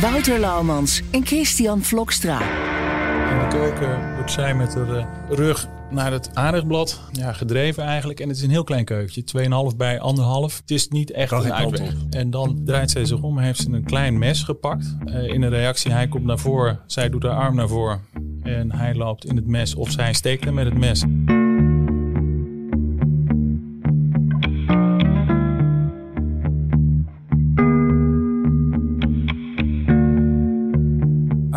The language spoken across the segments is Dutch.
Wouter Laumans en Christian Vlokstra. In de keuken wordt zij met haar eh, rug naar het aardigblad ja, gedreven eigenlijk. En het is een heel klein keukentje, 2,5 bij 1,5. Het is niet echt een uitweg. En dan draait zij zich om, heeft ze een klein mes gepakt. Uh, in een reactie, hij komt naar voren, zij doet haar arm naar voren. En hij loopt in het mes of zij steekt hem met het mes.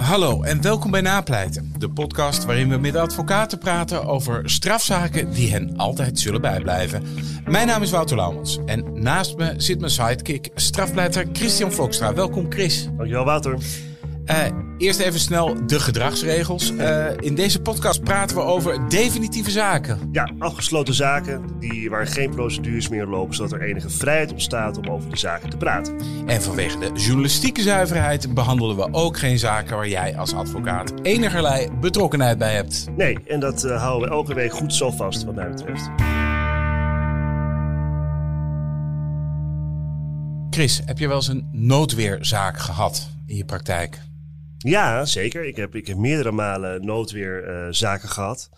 Hallo en welkom bij Napleiten, de podcast waarin we met advocaten praten over strafzaken die hen altijd zullen bijblijven. Mijn naam is Wouter Laumans en naast me zit mijn sidekick, strafpleiter Christian Vlokstra. Welkom Chris. Dankjewel Wouter. Uh, eerst even snel de gedragsregels. Uh, in deze podcast praten we over definitieve zaken. Ja, afgesloten zaken die, waar geen procedures meer lopen, zodat er enige vrijheid ontstaat om over de zaken te praten. En vanwege de journalistieke zuiverheid behandelen we ook geen zaken waar jij als advocaat enigerlei betrokkenheid bij hebt. Nee, en dat uh, houden we elke week goed zo vast, wat mij betreft. Chris, heb je wel eens een noodweerzaak gehad in je praktijk? Ja, zeker. Ik heb, ik heb meerdere malen noodweerzaken uh, gehad.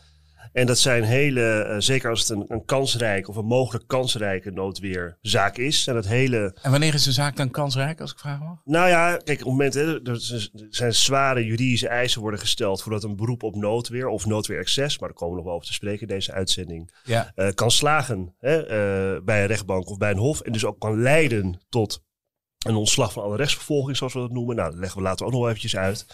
En dat zijn hele, uh, zeker als het een, een kansrijk of een mogelijk kansrijke noodweerzaak is. En, dat hele... en wanneer is een zaak dan kansrijk, als ik vraag mag? Nou ja, kijk, op het moment hè, er zijn zware juridische eisen worden gesteld voordat een beroep op noodweer of noodweerexces, maar daar komen we nog wel over te spreken in deze uitzending, ja. uh, kan slagen hè, bij een rechtbank of bij een hof. En dus ook kan leiden tot een ontslag van alle rechtsvervolging, zoals we dat noemen. Nou, dat leggen we later ook nog eventjes uit.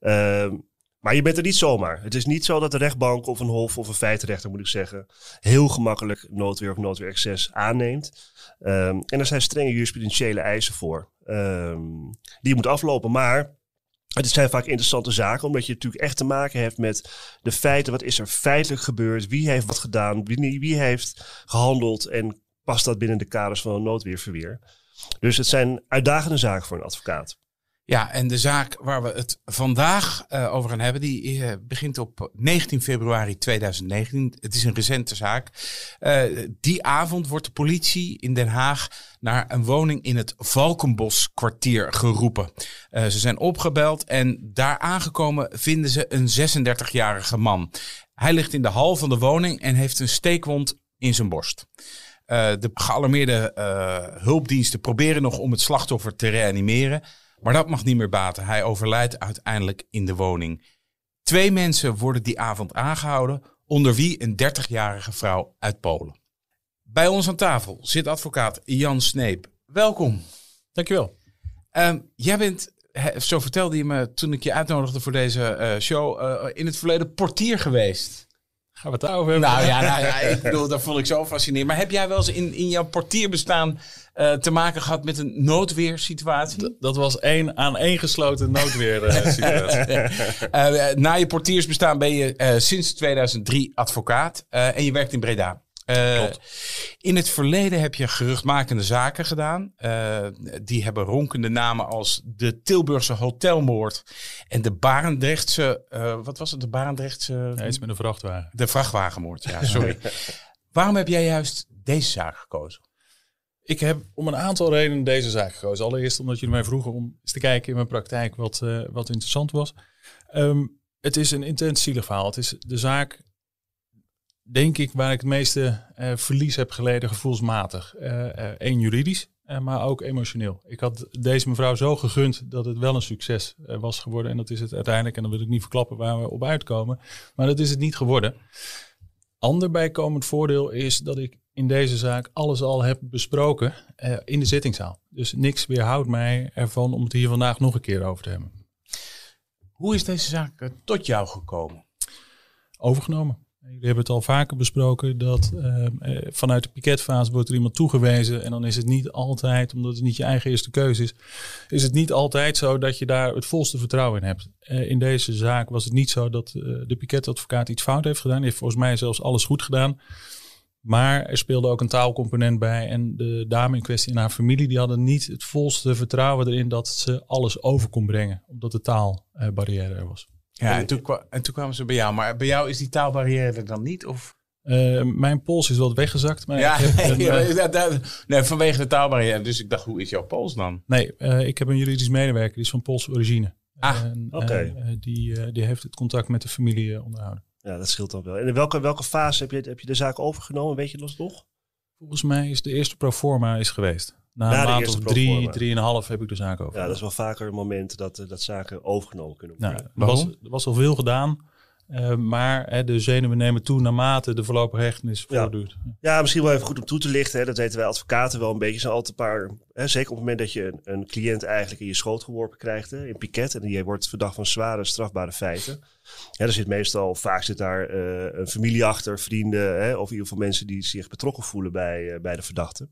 Uh, maar je bent er niet zomaar. Het is niet zo dat de rechtbank of een hof of een feitenrechter, moet ik zeggen, heel gemakkelijk noodweer of noodweerexces aanneemt. Um, en er zijn strenge jurisprudentiële eisen voor. Um, die je moet aflopen. Maar het zijn vaak interessante zaken, omdat je natuurlijk echt te maken hebt met de feiten. Wat is er feitelijk gebeurd? Wie heeft wat gedaan? Wie, wie heeft gehandeld? En past dat binnen de kaders van een noodweerverweer? Dus het zijn uitdagende zaken voor een advocaat. Ja, en de zaak waar we het vandaag uh, over gaan hebben, die uh, begint op 19 februari 2019. Het is een recente zaak. Uh, die avond wordt de politie in Den Haag naar een woning in het Valkenbos kwartier geroepen. ze zijn opgebeld en daar aangekomen vinden ze een 36-jarige man. Hij ligt in de hal van de woning en heeft een steekwond in zijn borst. Uh, de gealarmeerde uh, hulpdiensten proberen nog om het slachtoffer te reanimeren. Maar dat mag niet meer baten. Hij overlijdt uiteindelijk in de woning. Twee mensen worden die avond aangehouden, onder wie een 30-jarige vrouw uit Polen. Bij ons aan tafel zit advocaat Jan Sneep. Welkom. Dankjewel. Uh, jij bent, zo vertelde je me toen ik je uitnodigde voor deze uh, show, in het verleden portier geweest. Gaan we het daarover hebben? Nou ja, nou ja, ik bedoel, dat vond ik zo fascinerend. Maar heb jij wel eens in, in jouw portierbestaan uh, te maken gehad met een noodweersituatie? D dat was één aaneengesloten noodweersituatie. uh, na je portiersbestaan ben je uh, sinds 2003 advocaat en je werkt in Breda. Uh, in het verleden heb je geruchtmakende zaken gedaan. Uh, die hebben ronkende namen als de Tilburgse hotelmoord en de Barendrechtse. Uh, wat was het? De Barendrechtse. Ja, iets met een vrachtwagen. De vrachtwagenmoord, ja, sorry. Waarom heb jij juist deze zaak gekozen? Ik heb om een aantal redenen deze zaak gekozen. Allereerst omdat jullie mij vroegen om eens te kijken in mijn praktijk wat, wat interessant was. Um, het is een intens zielig verhaal. Het is de zaak denk ik, waar ik het meeste uh, verlies heb geleden gevoelsmatig. Eén uh, uh, juridisch, maar ook emotioneel. Ik had deze mevrouw zo gegund dat het wel een succes was geworden. En dat is het uiteindelijk. En dan wil ik niet verklappen waar we op uitkomen. Maar dat is het niet geworden. Ander bijkomend voordeel is dat ik in deze zaak alles al heb besproken in de zittingszaal. Dus niks weerhoudt mij ervan om het hier vandaag nog een keer over te hebben. Hoe is deze zaak tot jou gekomen? Overgenomen. Jullie hebben het al vaker besproken dat ehm, eh, vanuit de piketfase wordt er iemand toegewezen. En dan is het niet altijd, omdat het niet je eigen eerste keuze is, is het niet altijd zo dat je daar het volste vertrouwen in hebt. Eh, in deze zaak was het niet zo dat eh, de piketadvocaat iets fout heeft gedaan. Hij heeft volgens mij zelfs alles goed gedaan. Maar er speelde ook een taalcomponent bij. En de dame in kwestie en haar familie die hadden niet het volste vertrouwen erin dat ze alles over kon brengen. Omdat de taalbarrière er was. Ja, en toen, en toen kwamen ze bij jou. Maar bij jou is die taalbarrière er dan niet? Of? Eh, mijn pols is wat weggezakt. Maar Ja, ik heb een, nee, eh, dat- nee, vanwege de taalbarrière. Dus ik dacht, hoe is jouw pols dan? nee eh, ik heb een juridisch medewerker, die is van Poolse origine. Ah, En, oké. die, eh, die heeft het contact met de familie onderhouden. Ja, dat scheelt dan wel. En in welke, welke fase heb je, heb je de zaak overgenomen? Weet je dat nog? Volgens mij is de eerste proforma is geweest. Na, Na een maand of drie, drieënhalf heb ik de zaak over. Ja, dat is wel vaker een moment dat, eh, dat zaken overgenomen kunnen Nou, worden. er, was, Waarom? er was al veel gedaan. eh, maar hè, de zenuwen nemen toe naarmate de voorlopige hechtenis Ja. voortduurt. Ja, misschien wel even goed om toe te lichten. Hè. Dat weten wij advocaten wel een beetje. Zijn altijd een paar, hè, zeker op het moment dat je een, een cliënt eigenlijk in je schoot geworpen krijgt, hè, in piket. En die wordt verdacht van zware strafbare feiten. Ja, er zit meestal, vaak zit daar eh, een familie achter, vrienden, hè, of in ieder geval mensen die zich betrokken voelen bij, bij de verdachte.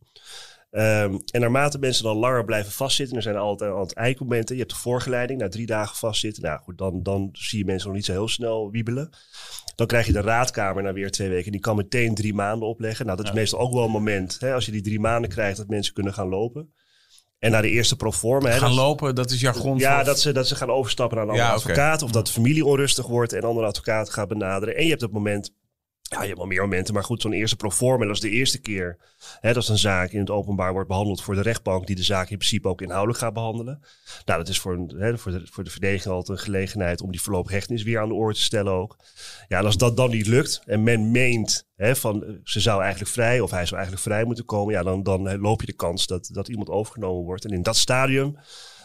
Ehm, en naarmate mensen dan langer blijven vastzitten, er zijn altijd aan het eindmomenten. Je hebt de voorgeleiding, na drie dagen vastzitten. Nou goed, dan, dan zie je mensen nog niet zo heel snel wiebelen. Dan krijg je de raadkamer na weer twee weken. Die kan meteen drie maanden opleggen. Nou, dat is Ja. meestal ook wel een moment. Hè, als je die drie maanden krijgt, dat mensen kunnen gaan lopen. En na de eerste proforma. Hè, Gaan dat- lopen, dat is jargon. ja, dat ze, dat ze gaan overstappen naar een andere Ja, advocaat. Of dat de familie onrustig wordt en een andere advocaat gaat benaderen. En je hebt het moment. Ja, je hebt wel meer momenten. Maar goed, zo'n eerste proforma. Dat is de eerste keer. Hè, dat een zaak in het openbaar wordt behandeld voor de rechtbank. Die de zaak in principe ook inhoudelijk gaat behandelen. Nou, dat is voor, een, hè, voor, de, voor de verdediging altijd een gelegenheid om die hechtenis weer aan de orde te stellen ook. Ja, en als dat dan niet lukt en men meent hè, van eh, ze zou eigenlijk vrij of hij zou eigenlijk vrij moeten komen. Ja, dan, dan loop je de kans dat, dat iemand overgenomen wordt. En in dat stadium,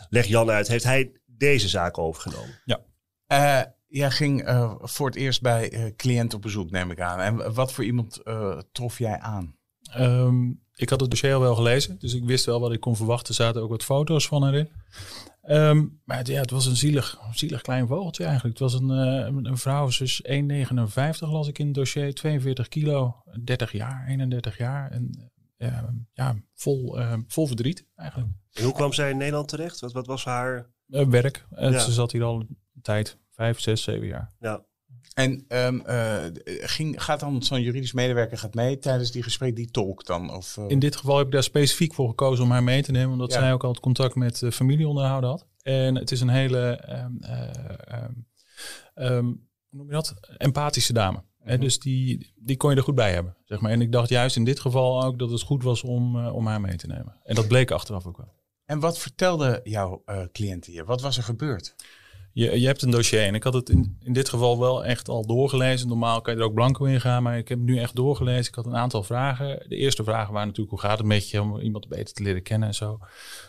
legt Jan uit, heeft hij deze zaak overgenomen. Eh, jij ging eh, voor het eerst bij eh cliënt op bezoek, neem ik aan. En wat voor iemand eh, trof jij aan? Ehm, ik had het dossier al wel gelezen, dus ik wist wel wat ik kon verwachten. Er zaten ook wat foto's van erin. Ehm, maar het, ja, het was een zielig, zielig klein vogeltje eigenlijk. Het was een, eh, een, vrouw, dus 1,59 las ik in het dossier, 42 kilo, 30 jaar, 31 jaar. En ja, vol, eh, vol verdriet eigenlijk. En hoe kwam zij in Nederland terecht? Wat, wat was haar... Werk. En Ja. Ze zat hier al een tijd, vijf, zes, zeven jaar. Ja, En ehm, eh, ging, gaat dan zo'n juridisch medewerker gaat mee tijdens die gesprek, die tolk dan? Of, eh, In dit geval heb ik daar specifiek voor gekozen om haar mee te nemen, omdat Ja. zij ook al het contact met de familie onderhouden had. En het is een hele, ehm, eh, ehm, ehm, hoe noem je dat? Empathische dame. Hè, Mhm. dus die, die kon je er goed bij hebben, zeg maar. En ik dacht juist in dit geval ook dat het goed was om, eh, om haar mee te nemen. En dat bleek achteraf ook wel. En wat vertelde jouw eh cliënt hier? Wat was er gebeurd? Je, je hebt een dossier en ik had het in, in dit geval wel echt al doorgelezen. Normaal kan je er ook blanco in gaan, maar ik heb nu echt doorgelezen. Ik had een aantal vragen. De eerste vragen waren natuurlijk hoe gaat het met je om iemand beter te leren kennen en zo.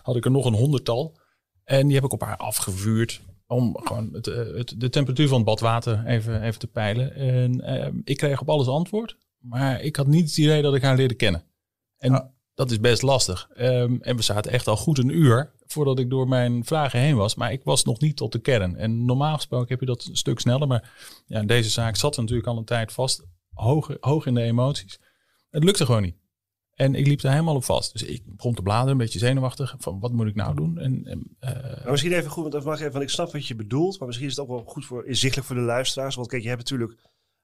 Had ik er nog een honderdtal en die heb ik op haar afgevuurd om gewoon het, eh, de temperatuur van het badwater even, even te peilen. En eh, ik kreeg op alles antwoord, maar ik had niet het idee dat ik haar leerde kennen. En. Dat is best lastig. Ehm, en we zaten echt al goed een uur voordat ik door mijn vragen heen was. Maar ik was nog niet tot de kern. En normaal gesproken heb je dat een stuk sneller. Maar ja, deze zaak zat natuurlijk al een tijd vast. Hoog, hoog in de emoties. Het lukte gewoon niet. En ik liep er helemaal op vast. Dus ik begon te bladeren, een beetje zenuwachtig. Van wat moet ik nou doen? En, eh, misschien even goed, want, mag even, ik snap wat je bedoelt. Maar misschien is het ook wel goed voor, inzichtelijk voor de luisteraars. Want kijk, je hebt natuurlijk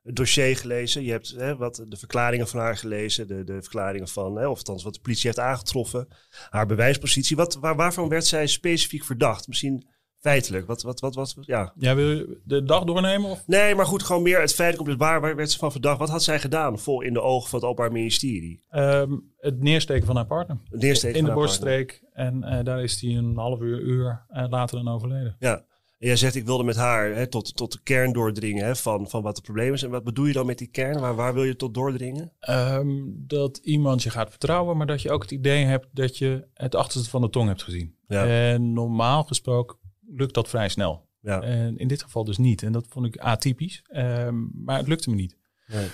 het dossier gelezen. Je hebt hè, wat, de verklaringen van haar gelezen. De, de verklaringen van, hè, of althans wat de politie heeft aangetroffen. Haar bewijspositie. Wat, waar, waarvan werd zij specifiek verdacht? Misschien feitelijk. Wat, wat, wat, wat, ja. ja, wil je de dag doornemen? Of? Nee, maar goed, gewoon meer het feitelijk op waar, waar werd ze van verdacht? Wat had zij gedaan? Vol in de ogen van het Openbaar Ministerie. Ehm, het neersteken van haar partner. Het neersteken in de van borststreek. En eh, daar is hij een half uur, uur eh, later dan overleden. Ja. En jij zegt, ik wilde met haar hè, tot, tot de kern doordringen hè, van, van wat het probleem is. En wat bedoel je dan met die kern? Waar, waar wil je tot doordringen? Ehm, dat iemand je gaat vertrouwen, maar dat je ook het idee hebt dat je het achterste van de tong hebt gezien. Ja. En normaal gesproken lukt dat vrij snel. Ja. En in dit geval dus niet. En dat vond ik atypisch. Ehm, maar het lukte me niet. Nee.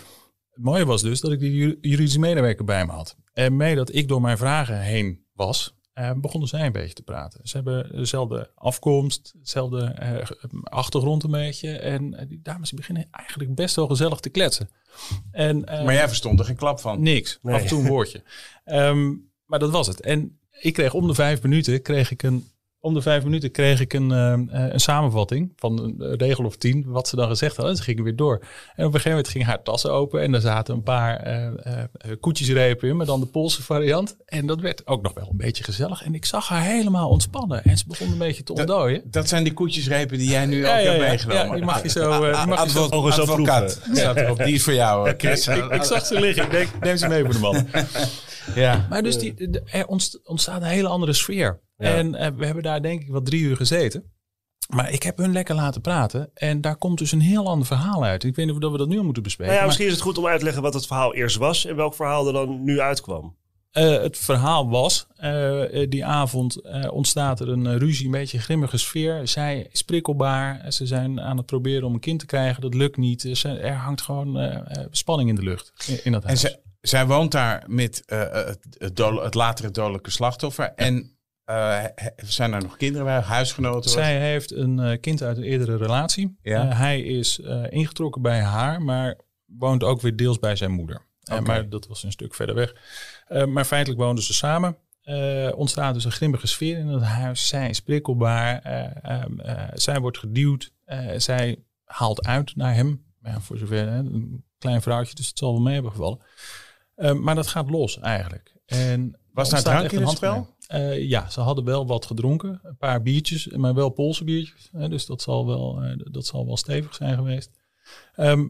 Het mooie was dus dat ik die ju- juridische medewerker bij me had. En mee dat ik door mijn vragen heen was, eh, begonnen zij een beetje te praten. Ze hebben dezelfde afkomst, dezelfde eh, achtergrond een beetje. En eh, die dames beginnen eigenlijk best wel gezellig te kletsen. En, Maar jij verstond er geen klap van. Niks. Nee. Af en toe een woordje. Ehm, maar dat was het. En ik kreeg om de vijf minuten kreeg ik een. Om de vijf minuten kreeg ik een, ehm, eh, een samenvatting van een regel of tien, wat ze dan gezegd hadden. Ze gingen weer door. En op een gegeven moment ging haar tassen open en daar zaten een paar eh, eh, koetjesrepen in, maar dan de Poolse variant. En dat werd ook nog wel een beetje gezellig. En ik zag haar helemaal ontspannen en ze begon een beetje te ontdooien. Dat zijn die koetjesrepen die jij nu Ja, ook ja, hebt ja. meegenomen. Ja, die mag je zo, die mag je zo- advocaat. Die is voor jou, Chris. ik, ik zag ze liggen. Ik denk, neem ze mee voor de man. Ja. Maar dus die, er ontst- ontstaat een hele andere sfeer. Ja. En eh, we hebben daar denk ik wat drie uur gezeten. Maar ik heb hun lekker laten praten. En daar komt dus een heel ander verhaal uit. Ik weet niet of we dat nu moeten bespreken. Nou ja, maar, misschien is het goed om uit te leggen wat het verhaal eerst was en welk verhaal er dan nu uitkwam. eh, het verhaal was, eh, die avond ontstaat er een ruzie, een beetje een grimmige sfeer. Zij is prikkelbaar. Ze zijn aan het proberen om een kind te krijgen. Dat lukt niet. Er Er hangt gewoon spanning in de lucht in, in dat En huis. Zij, woont daar met eh, het, het, het latere dodelijke slachtoffer. En eh, zijn er nog kinderen bij, huisgenoten? wat? Zij heeft een eh, kind uit een eerdere relatie. Ja. Eh, hij is eh, ingetrokken bij haar, maar woont ook weer deels bij zijn moeder. Eh, maar dat was een stuk verder weg. Eh, maar feitelijk woonden ze samen. Eh, ontstaat dus een grimmige sfeer in het huis. Zij is prikkelbaar. eh, ehm, eh, zij wordt geduwd. Eh, zij haalt uit naar hem. Ja, voor zover hè, een klein vrouwtje, dus het zal wel mee hebben gevallen. Eh, maar dat gaat los eigenlijk. En Was daar drank in het spel? Eh, ja, ze hadden wel wat gedronken. Een paar biertjes, maar wel Poolse biertjes. Hè, dus dat zal wel, eh, dat zal wel stevig zijn geweest. Ehm,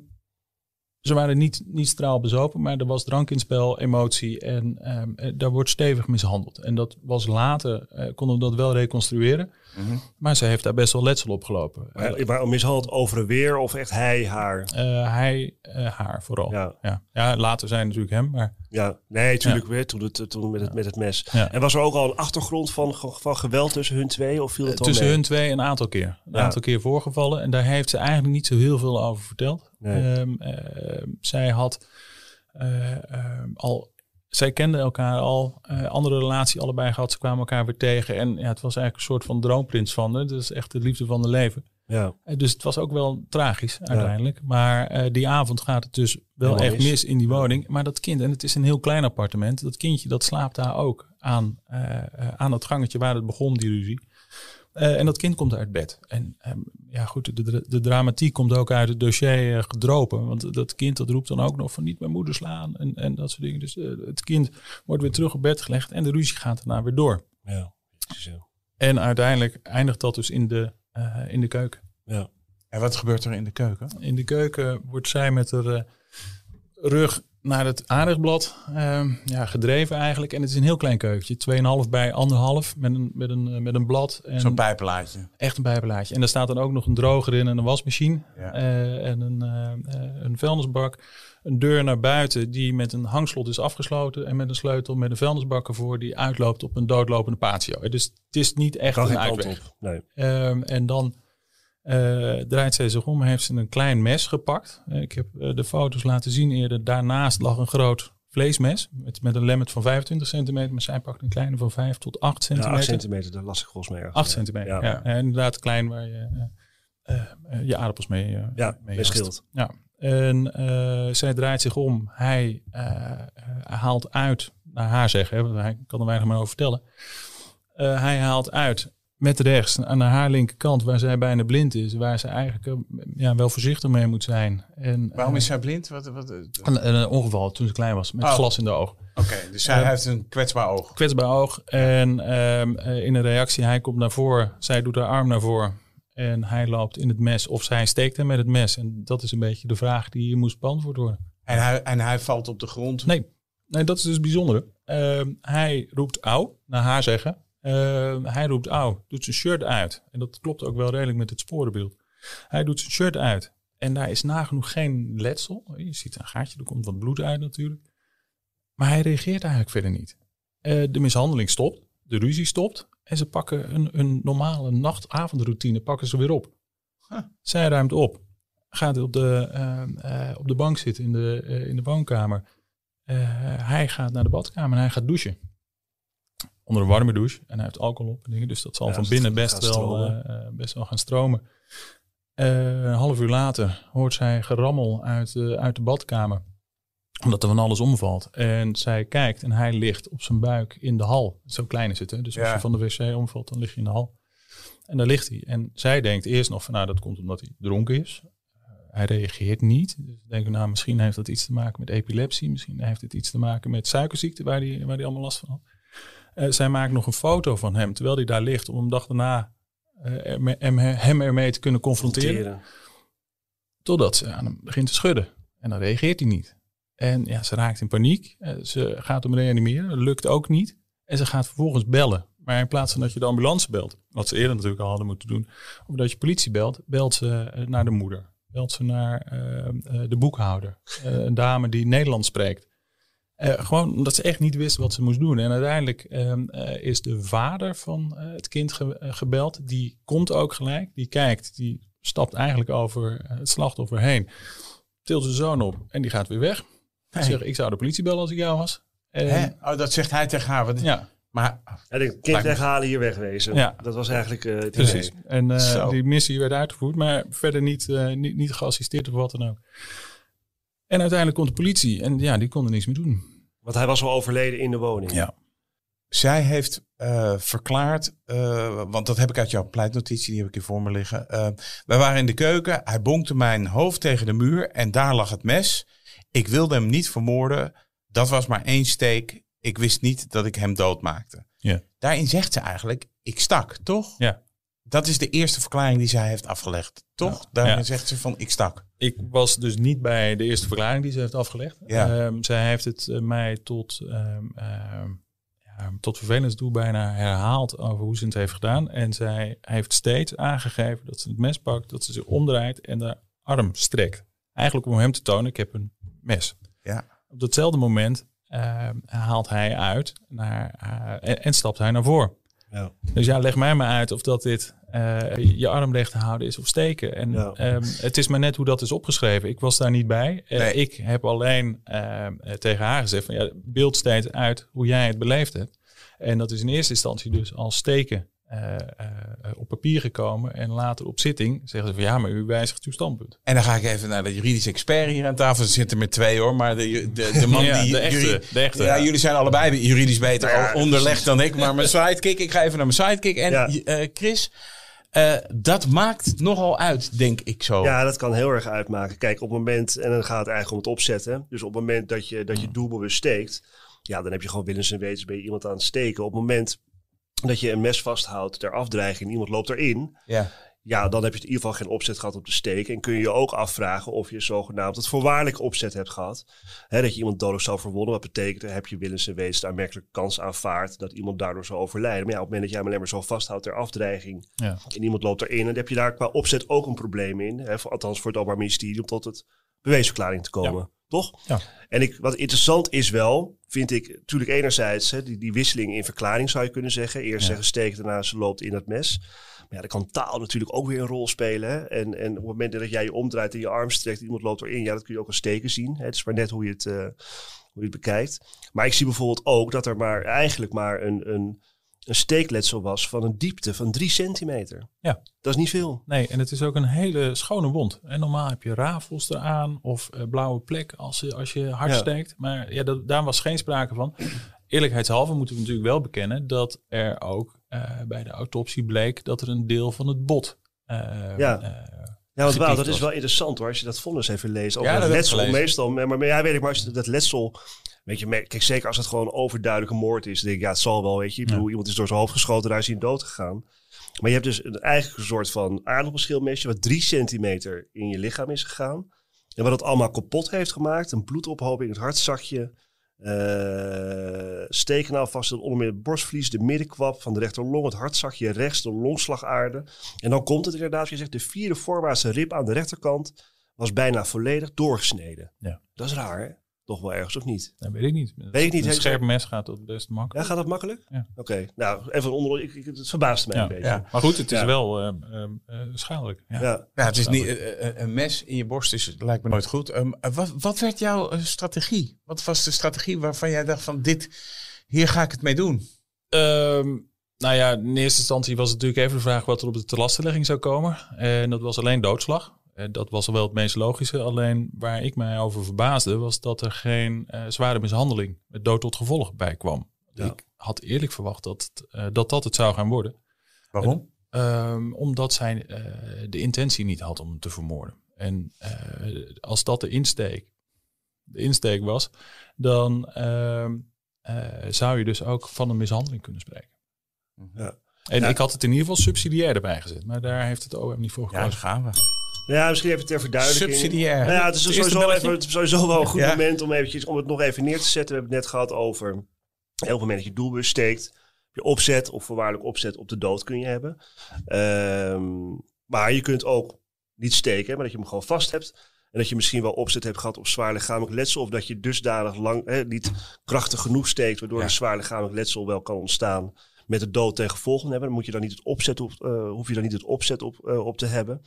ze waren niet, niet straal bezopen, maar er was drank in spel, emotie. En ehm, eh, daar wordt stevig mishandeld. En dat was later, eh, konden we dat wel reconstrueren. Mhm. Maar ze heeft daar best wel letsel op gelopen. Maar, waarom mishandeld over en weer of echt hij, haar? Eh, hij, haar vooral. Ja. Ja, Ja. later zijn natuurlijk hem, maar ja. nee, natuurlijk weer toen, het, toen met, het, met het mes. Ja. En was er ook al een achtergrond van, van geweld tussen hun twee of viel het tussen mee? hun twee een aantal keer. Een aantal keer voorgevallen. En daar heeft ze eigenlijk niet zo heel veel over verteld. Nee. Ehm, ehm, zij had eh, ehm, al... Zij kenden elkaar al, eh, andere relatie allebei gehad. Ze kwamen elkaar weer tegen. En ja, het was eigenlijk een soort van droomprins van haar. Dat is echt de liefde van haar leven. Ja, Eh, Dus het was ook wel tragisch uiteindelijk. Maar die avond gaat het dus wel echt mis. mis in die woning. Maar dat kind, en het is een heel klein appartement. Dat kindje dat slaapt daar ook aan, aan het gangetje waar het begon, die ruzie. Eh, en dat kind komt uit bed. En ehm, ja goed, de, de, dramatiek komt ook uit het dossier eh, gedropen. Want dat kind dat roept dan ook nog van niet mijn moeder slaan. En, en dat soort dingen. Dus eh, het kind wordt weer terug op bed gelegd. En de ruzie gaat daarna weer door. ja. Precies, ja. En uiteindelijk eindigt dat dus in de, in de keuken. ja. En wat gebeurt er in de keuken? In de keuken wordt zij met haar rug naar het aardigblad ehm, ja, gedreven eigenlijk. En het is een heel klein keukentje. 2,5 bij 1,5 met een, met een, met een blad. En Zo'n pijpenlaadje. echt een bijbelaadje. En daar staat dan ook nog een droger in en een wasmachine. Ja. eh, en een, eh, eh, een vuilnisbak. Een deur naar buiten die met een hangslot is afgesloten. En met een sleutel met een vuilnisbak ervoor die uitloopt op een doodlopende patio. Dus het is niet echt een uitweg. op. Nee. Ehm, en dan eh, draait zij zich om, heeft ze een klein mes gepakt. Eh, ik heb eh, de foto's laten zien eerder. Daarnaast lag een groot vleesmes met, met een lemmet van 25 centimeter. Maar zij pakt een kleine van 5 tot 8 Ja, centimeter. 8 centimeter, daar las ik volgens mij. ergens. 8 Ja. centimeter, Ja. ja. En inderdaad klein waar je je aardappels mee, Ja, mee schild. Ja. En zij draait zich om. Hij haalt uit, naar haar zeggen, hè, want hij kan er weinig meer over vertellen. Hij haalt uit met rechts aan haar linkerkant, waar zij bijna blind is, waar ze eigenlijk eh, ja, wel voorzichtig mee moet zijn. En, Waarom eh, is zij blind? Wat, wat, Oké, een, een ongeval toen ze klein was, met Oh. glas in de oog. dus zij Eh, heeft een kwetsbaar oog. kwetsbaar oog. En ehm, eh, in een reactie, hij komt naar voren. Zij doet haar arm naar voren. En hij loopt in het mes. Of zij steekt hem met het mes. En dat is een beetje de vraag die hier moest beantwoord worden. En hij, en hij valt op de grond. Nee, nee dat is dus bijzonder. Ehm, hij roept auw, naar haar zeggen. Ehm, hij roept auw, doet zijn shirt uit. En dat klopt ook wel redelijk met het sporenbeeld. Hij doet zijn shirt uit. En daar is nagenoeg geen letsel. Je ziet een gaatje, er komt wat bloed uit natuurlijk. Maar hij reageert eigenlijk verder niet. Eh, de mishandeling stopt, de ruzie stopt. En ze pakken een, een normale nacht-avondroutine pakken ze weer op. Zij ruimt op. Gaat op de, eh, eh, op de bank zitten in de, eh, in de woonkamer. Hij gaat naar de badkamer en hij gaat douchen. Onder een warme douche. En hij heeft alcohol op en dingen. Dus dat zal Ja, van binnen best wel, eh, eh, best wel gaan stromen. Eh, een half uur later hoort zij gerammel uit, eh, uit de badkamer. Omdat er van alles omvalt. En zij kijkt en hij ligt op zijn buik in de hal. Zo klein is het. Hè? Dus als je van de wc omvalt, dan lig je in de hal. En daar ligt hij. En zij denkt eerst nog van nou, dat komt omdat hij dronken is. Hij reageert niet. Dus denken nou, misschien heeft dat iets te maken met epilepsie. Misschien heeft het iets te maken met suikerziekte, waar hij, waar hij allemaal last van had. Eh, zij maakt nog een foto van hem terwijl hij daar ligt. Om hem dag daarna eh, hem, hem ermee te kunnen confronteren. Confronteren. Totdat ze aan hem begint te schudden. En dan reageert hij niet. En ja, ze raakt in paniek. Eh, Ze gaat hem reanimeren. Dat lukt ook niet. En ze gaat vervolgens bellen. Maar in plaats van dat je de ambulance belt, wat ze eerder natuurlijk al hadden moeten doen, of dat je politie belt, belt ze naar de moeder. Belt ze naar de boekhouder. Een dame die Nederlands spreekt. Eh, gewoon omdat ze echt niet wist wat ze moest doen. En uiteindelijk ehm, eh, is de vader van eh, het kind ge- gebeld. Die komt ook gelijk. Die kijkt. Die stapt eigenlijk over het slachtoffer heen. Tilt zijn zoon op en die gaat weer weg. Hey. Zeg, ik zou de politie bellen als ik jou was. En, Hè? Oh, dat zegt hij tegen haar. Wat- Ja, Maar Hij denkt, kind weghalen, hier wegwezen. Ja. Dat was eigenlijk eh, het precies. idee. En eh, die missie werd uitgevoerd, maar verder niet, eh, niet, niet geassisteerd of wat dan ook. En uiteindelijk komt de politie en ja, die konden niks meer doen. Want hij was al overleden in de woning. Ja. zij heeft eh, verklaard, eh, want dat heb ik uit jouw pleitnotitie, die heb ik hier voor me liggen. Eh, wij waren in de keuken, hij bonkte mijn hoofd tegen de muur en daar lag het mes. Ik wilde hem niet vermoorden, dat was maar één steek. Ik wist niet dat ik hem doodmaakte. Ja. Daarin zegt ze eigenlijk, ik stak, toch? Ja. Dat is de eerste verklaring die zij heeft afgelegd, toch? Ja. Daarin Ja. zegt ze van, ik stak. Ik was dus niet bij de eerste verklaring die ze heeft afgelegd. Ja. Ehm, zij heeft het eh, mij tot, ja, tot vervelens toe bijna herhaald over hoe ze het heeft gedaan. En zij heeft steeds aangegeven dat ze het mes pakt, dat ze zich omdraait en de arm strekt. Eigenlijk om hem te tonen, ik heb een mes. Ja. Op datzelfde moment haalt hij uit naar, eh, en, en stapt hij naar voren. Ja. Dus ja, leg mij maar uit of dat dit eh, je arm recht houden is of steken. En Ja. ehm, het is maar net hoe dat is opgeschreven. Ik was daar niet bij. Nee. ik heb alleen ehm, eh, tegen haar gezegd van ja, beeld steeds uit hoe jij het beleefd hebt. En dat is in eerste instantie dus als steken eh, eh, eh, op papier gekomen. En later op zitting zeggen ze van ja, maar u wijzigt uw standpunt. En dan ga ik even naar de juridische expert hier aan tafel. Er zitten er twee hoor, maar de, de, de man Ja, die... de echte, de echte. Ja, jullie zijn allebei juridisch beter Ja, onderlegd dan ik. Maar mijn sidekick, ik ga even naar mijn sidekick. En Ja. eh, Chris, eh, dat maakt nogal uit, denk ik zo. Ja, dat kan heel erg uitmaken. Kijk, op het moment, en dan gaat het eigenlijk om het opzetten. Dus op het moment dat je, dat je doelbewust steekt, ja, dan heb je gewoon willens en wetens bij iemand aan het steken. Op het moment dat je een mes vasthoudt ter afdreiging en iemand loopt erin, Ja. ja, dan heb je in ieder geval geen opzet gehad om te steken. En kun je je ook afvragen of je zogenaamd het voorwaardelijk opzet hebt gehad. Hè, dat je iemand dodelijk zou verwonden. Wat betekent, dan heb je willens en wetens de aanmerkelijke kans aanvaard dat iemand daardoor zou overlijden. Maar ja, op het moment dat jij hem alleen maar zo vasthoudt ter afdreiging Ja. en iemand loopt erin, dan heb je daar qua opzet ook een probleem in. Hè, voor, althans voor het Openbaar Ministerie, om tot het bewijsverklaring te komen. Toch? Ja. En ik, wat interessant is wel, vind ik natuurlijk enerzijds hè, die, die wisseling in verklaring zou je kunnen zeggen. Eerst Ja. zeggen steek, daarna ze loopt in het mes. Maar ja, dan kan taal natuurlijk ook weer een rol spelen. Hè? En, en op het moment dat jij je omdraait en je arm strekt iemand loopt erin, ja, dat kun je ook als steken zien. Hè? Het is maar net hoe je het, eh, hoe je het bekijkt. Maar ik zie bijvoorbeeld ook dat er maar eigenlijk maar een, een, een steekletsel was van een diepte van drie centimeter. Ja. Dat is niet veel. Nee, en het is ook een hele schone wond. En normaal heb je rafels eraan of eh, blauwe plek als, je- als je hard Ja. steekt. Maar ja, dat, daar was geen sprake van. Eerlijkheidshalve moeten we natuurlijk wel bekennen dat er ook eh, bij de autopsie bleek dat er een deel van het bot. eh, Ja. Ja, want Wauw, dat is wel interessant hoor, als je dat vonnis even leest. Over Ja, dat letsel meestal. Maar, maar ja, weet ik, maar als je dat letsel... Weet je, kijk, zeker als het gewoon overduidelijke moord is. Denk ik, ja, het zal wel, weet je. Ik bedoel, iemand is door zijn hoofd geschoten, daar is hij in dood gegaan. Maar je hebt dus een, eigenlijk een soort van aardappelschilmesje... wat drie centimeter in je lichaam is gegaan. En wat het allemaal kapot heeft gemaakt. Een bloedophoping, het hartzakje... eh stekenaal vast onder meer het borstvlies, de middenkwap van de rechterlong, het hartzakje rechts, de longslagaarde. En dan komt het inderdaad, je zegt, de vierde voorwaartse rib aan de rechterkant was bijna volledig doorgesneden. Ja. Dat is raar, hè? Wel ergens, of niet? Dat weet ik niet. Weet ik niet, Een scherp mes gaat dat best Ja, makkelijk. gaat dat makkelijk? Ja. Oké, nou, even onder, ik, ik, het verbaast mij Ja, een beetje. ja. Maar goed, het is Ja. wel eh, eh, eh, schadelijk. Ja. Ja. Ja, het is niet, een mes in je borst is, lijkt me nooit goed. Ehm, eh, wat, wat werd jouw strategie? Wat was de strategie waarvan jij dacht van dit, hier ga ik het mee doen? Ehm, nou ja, in eerste instantie was het natuurlijk even de vraag wat er op de telastenlegging zou komen. En dat was alleen doodslag. En dat was wel het meest logische. Alleen waar ik mij over verbaasde, was dat er geen eh, zware mishandeling met dood tot gevolg bij kwam. Ja. Ik had eerlijk verwacht dat, eh, dat dat het zou gaan worden. Waarom? Ehm, omdat zij eh, de intentie niet had om hem te vermoorden. En eh, als dat de insteek, de insteek was, dan ehm, eh, zou je dus ook van een mishandeling kunnen spreken. Ja. En Ja. ik had het in ieder geval subsidiair erbij gezet, maar daar heeft het OM niet voor Ja, gekozen. gaan we. Ja, misschien even ter verduidelijking. Subsidiair. Nou ja, het is, Het sowieso, even, het is sowieso wel een goed Ja. moment om, eventjes, om het nog even neer te zetten. We hebben het net gehad over heel veel moment dat je doelbus steekt. Je opzet of voorwaardelijk opzet op de dood kun je hebben. Ehm, maar je kunt ook niet steken, maar dat je hem gewoon vast hebt. En dat je misschien wel opzet hebt gehad op zwaar lichamelijk letsel. Of dat je dusdanig lang, niet krachtig genoeg steekt, waardoor Ja. een zwaar lichamelijk letsel wel kan ontstaan. Met de dood ten gevolge hebben. Dan moet je dan niet het opzet op, eh, hoef je dan niet het opzet op, eh, op te hebben.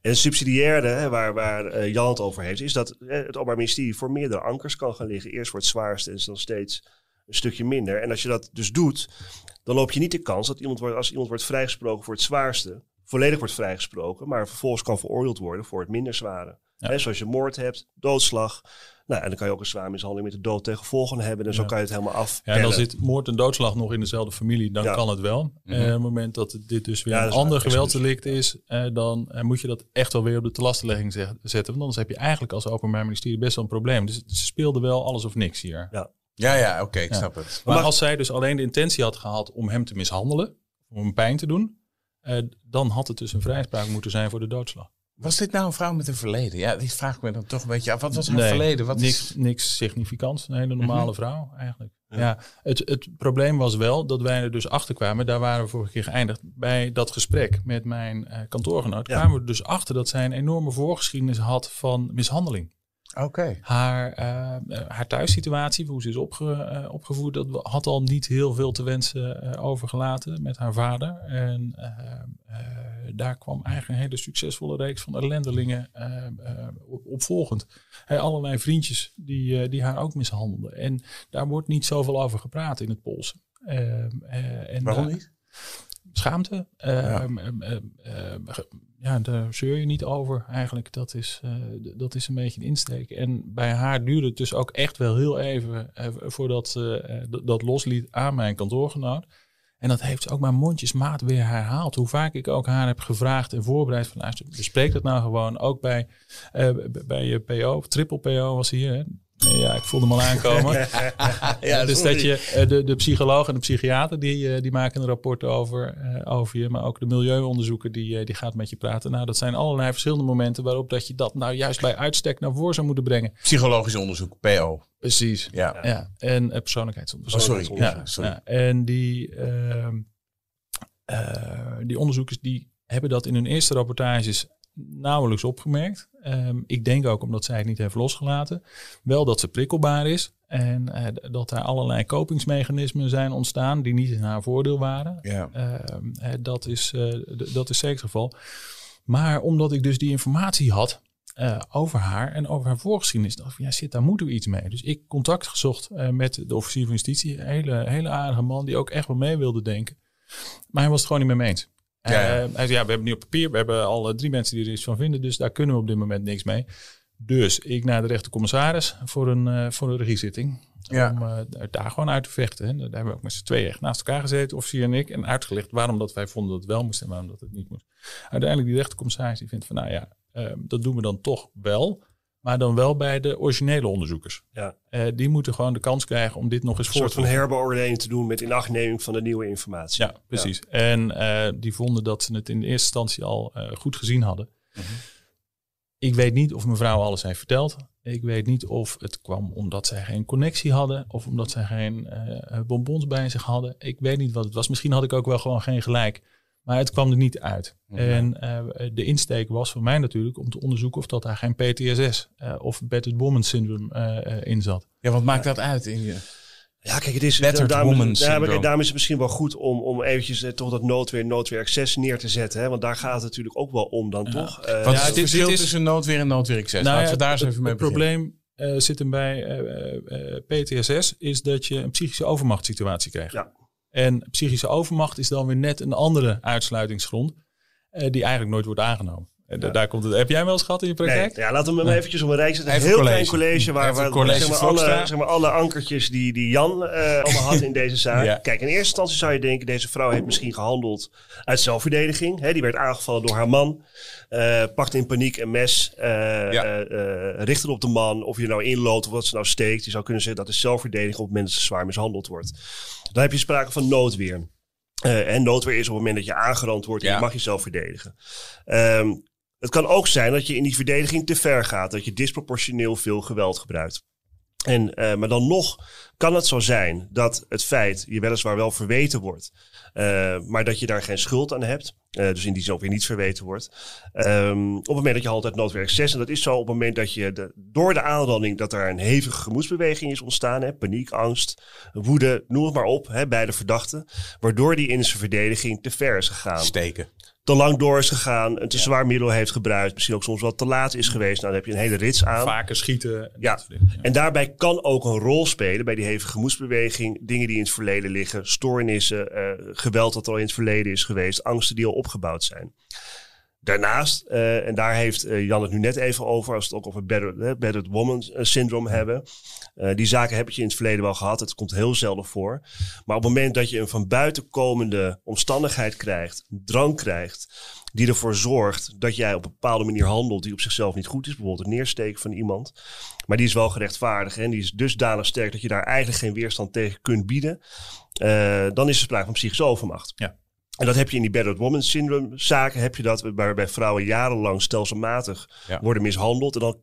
En subsidiaire, hè, waar, waar eh, Jan het over heeft, is dat het Openbaar Ministerie voor meerdere ankers kan gaan liggen. Eerst voor het zwaarste en dan steeds een stukje minder. En als je dat dus doet, dan loop je niet de kans dat iemand wordt, als iemand wordt vrijgesproken voor het zwaarste, volledig wordt vrijgesproken, maar vervolgens kan veroordeeld worden voor het minder zware. Ja. Hè, zoals je moord hebt, doodslag. Nou, en dan kan je ook een zware mishandeling met de dood ten gevolge hebben. En zo Ja. kan je het helemaal af. Ja, en dan zit moord en doodslag nog in dezelfde familie, dan Ja. kan het wel. Eh, op het moment dat dit dus weer Ja, een ander excuus. gewelddelict is, eh, dan eh, moet je dat echt wel weer op de telastenlegging zeg- zetten. Want anders heb je eigenlijk als Openbaar Ministerie best wel een probleem. Dus ze speelden wel alles of niks hier. Ja, ja, oké, ik Ja. snap het. Maar Maar- als zij dus alleen de intentie had gehad om hem te mishandelen, om hem pijn te doen, eh, dan had het dus een vrijspraak moeten zijn voor de doodslag. Was dit nou een vrouw met een verleden? Ja, dit vraag ik me dan toch een beetje af. Wat was haar Nee, verleden? Wat niks, is... niks significants. Een hele normale vrouw eigenlijk. Ja. Ja. het, het probleem was wel dat wij er dus achter kwamen. Daar waren we vorige keer geëindigd. Bij dat gesprek met mijn eh, kantoorgenoot Ja. kwamen we er dus achter dat zij een enorme voorgeschiedenis had van mishandeling. Oké. Haar, eh, haar thuissituatie, hoe ze is opge, eh, opgevoed, dat had al niet heel veel te wensen eh, overgelaten met haar vader. En daar kwam eigenlijk een hele succesvolle reeks van ellendelingen op, op volgend. Allerlei vriendjes die, die haar ook mishandelden. En daar wordt niet zoveel over gepraat in het Poolse. En Waarom daar- niet? Schaamte. Eh, Ja. ehm, ehm, ehm, ehm, ge- ja, daar zeur je niet over eigenlijk. Dat is, eh, dat is een beetje een insteek. En bij haar duurde het dus ook echt wel heel even eh, voordat ze eh, dat losliet aan mijn kantoorgenoot. En dat heeft ze ook maar mondjesmaat weer herhaald. Hoe vaak ik ook haar heb gevraagd en voorbereid van luister, bespreek dat nou gewoon. Ook bij, eh, bij je PO, triple PO was hier. Hè? Ja, ik voelde hem al aankomen. Ja, dus sorry. dat je eh, de, de psycholoog en de psychiater die, eh, die maken een rapport over, eh, over je, maar ook de milieuonderzoeker die, die gaat met je praten. Nou, dat zijn allerlei verschillende momenten waarop dat je dat nou juist bij uitstek naar voren zou moeten brengen. Psychologisch onderzoek, PO. Precies. Ja. Ja, en uh, Oh, persoonlijkheidsonderzoek. sorry. Ja, sorry. Ja, en die, ehm, eh, die onderzoekers die hebben dat in hun eerste rapportages nauwelijks opgemerkt. Ehm, ik denk ook omdat zij het niet heeft losgelaten. Wel dat ze prikkelbaar is. En eh, dat er allerlei kopingsmechanismen zijn ontstaan die niet in haar voordeel waren. Ja. Ehm, eh, dat, is, eh, dat is zeker het geval. Maar omdat ik dus die informatie had eh, over haar en over haar voorgeschiedenis, dacht ik, ja, shit, daar moeten we iets mee. Dus ik contact gezocht met de officier van justitie. Een hele, hele aardige man die ook echt wel mee wilde denken. Maar hij was het gewoon niet mee eens. Ja, ja. Eh, hij zei, ja, we hebben nu op papier, we hebben al drie mensen die er iets van vinden, dus daar kunnen we op dit moment niks mee. Dus ik naar de rechtercommissaris voor een, eh, voor een regiezitting. Ja. Om eh, daar gewoon uit te vechten. Hè. Daar hebben we ook met z'n tweeën echt naast elkaar gezeten, officier en ik. En uitgelegd waarom dat wij vonden dat het wel moest en waarom dat het niet moest. Uiteindelijk die rechtercommissaris die vindt van nou ja, eh, dat doen we dan toch wel. Maar dan wel bij de originele onderzoekers. Ja. Eh, die moeten gewoon de kans krijgen om dit nog eens Een voor soort te van leggen. herbeoordeling te doen met inachtneming van de nieuwe informatie. Ja, precies. En eh, die vonden dat ze het in de eerste instantie al eh, goed gezien hadden. Mhm. Ik weet niet of mevrouw alles heeft verteld. Ik weet niet of het kwam omdat zij geen connectie hadden. Of omdat zij geen bonbons bij zich hadden. Ik weet niet wat het was. Misschien had ik ook wel gewoon geen gelijk. Maar het kwam er niet uit. En eh, de insteek was voor mij natuurlijk om te onderzoeken of dat daar geen PTSS eh, of Battered Woman Syndrome eh, eh, in zat. Ja, wat maakt dat uit in je... Ja, kijk, het is, Battered daarom, woman syndrome. daarom is het misschien wel goed om, om eventjes eh, toch dat noodweer, noodweer access neer te zetten. Hè? Want daar gaat het natuurlijk ook wel om dan, toch? Eh, Wat Ja, is het verschil dit is- tussen noodweer en noodweer excess? Nou Laten ja, we daar eens het, even mee het beginnen. probleem eh, zit hem bij eh, eh, eh, PTSS, is dat je een psychische overmachtssituatie krijgt. Ja. En psychische overmacht is dan weer net een andere uitsluitingsgrond. eh, die eigenlijk nooit wordt aangenomen. En da- daar komt het. Heb jij hem wel eens gehad in je Nee, praktijk? ja, laten we hem eventjes op een rij zetten. Een heel college. klein college waar, waar college zeg maar, alle, zeg maar, alle ankertjes die, die Jan eh allemaal had in deze zaak. Ja. Kijk, in eerste instantie zou je denken, deze vrouw heeft misschien gehandeld uit zelfverdediging. Hè, die werd aangevallen door haar man, eh, pakte in paniek een mes, eh Ja. eh, eh, richtte op de man. Of je nou inloopt of wat ze nou steekt. Je zou kunnen zeggen dat is zelfverdediging op het moment dat ze zwaar mishandeld wordt. Dan heb je sprake van noodweer. Eh, en noodweer is op het moment dat je aangerand wordt en Ja. je mag jezelf verdedigen. Ehm, het kan ook zijn dat je in die verdediging te ver gaat. Dat je disproportioneel veel geweld gebruikt. En, eh, maar dan nog kan het zo zijn dat het feit je weliswaar wel verweten wordt. eh, maar dat je daar geen schuld aan hebt. eh, dus in die zin ook weer niet verweten wordt. Ehm, op het moment dat je altijd noodwerk 6. En dat is zo op het moment dat je door de aanranding dat er een hevige gemoedsbeweging is ontstaan. Hè, paniek, angst, woede, noem het maar op. Hè, bij de verdachte. Waardoor die in zijn verdediging te ver is gegaan Steken. Te lang door is gegaan, een te zwaar middel heeft gebruikt, misschien ook soms wat te laat is geweest. Nou, dan heb je een hele rits aan. Vaker schieten. Ja. En daarbij kan ook een rol spelen bij die hevige gemoedsbeweging. Dingen die in het verleden liggen, stoornissen, eh, geweld dat al in het verleden is geweest, angsten die al opgebouwd zijn. Daarnaast, eh, en daar heeft eh, Jan het nu net even over, als we het ook over battered, eh, battered woman eh, syndrome hebben. Die zaken heb je in het verleden wel gehad. Het komt heel zelden voor. Maar op het moment dat je een van buiten komende omstandigheid krijgt, drang krijgt, die ervoor zorgt dat jij op een bepaalde manier handelt die op zichzelf niet goed is, bijvoorbeeld het neersteken van iemand, maar die is wel gerechtvaardigd en die is dusdanig sterk dat je daar eigenlijk geen weerstand tegen kunt bieden, dan is er sprake van psychische overmacht. Ja. En dat heb je in die battered woman syndrome zaken, heb je dat waarbij vrouwen jarenlang stelselmatig Ja. worden mishandeld. En dan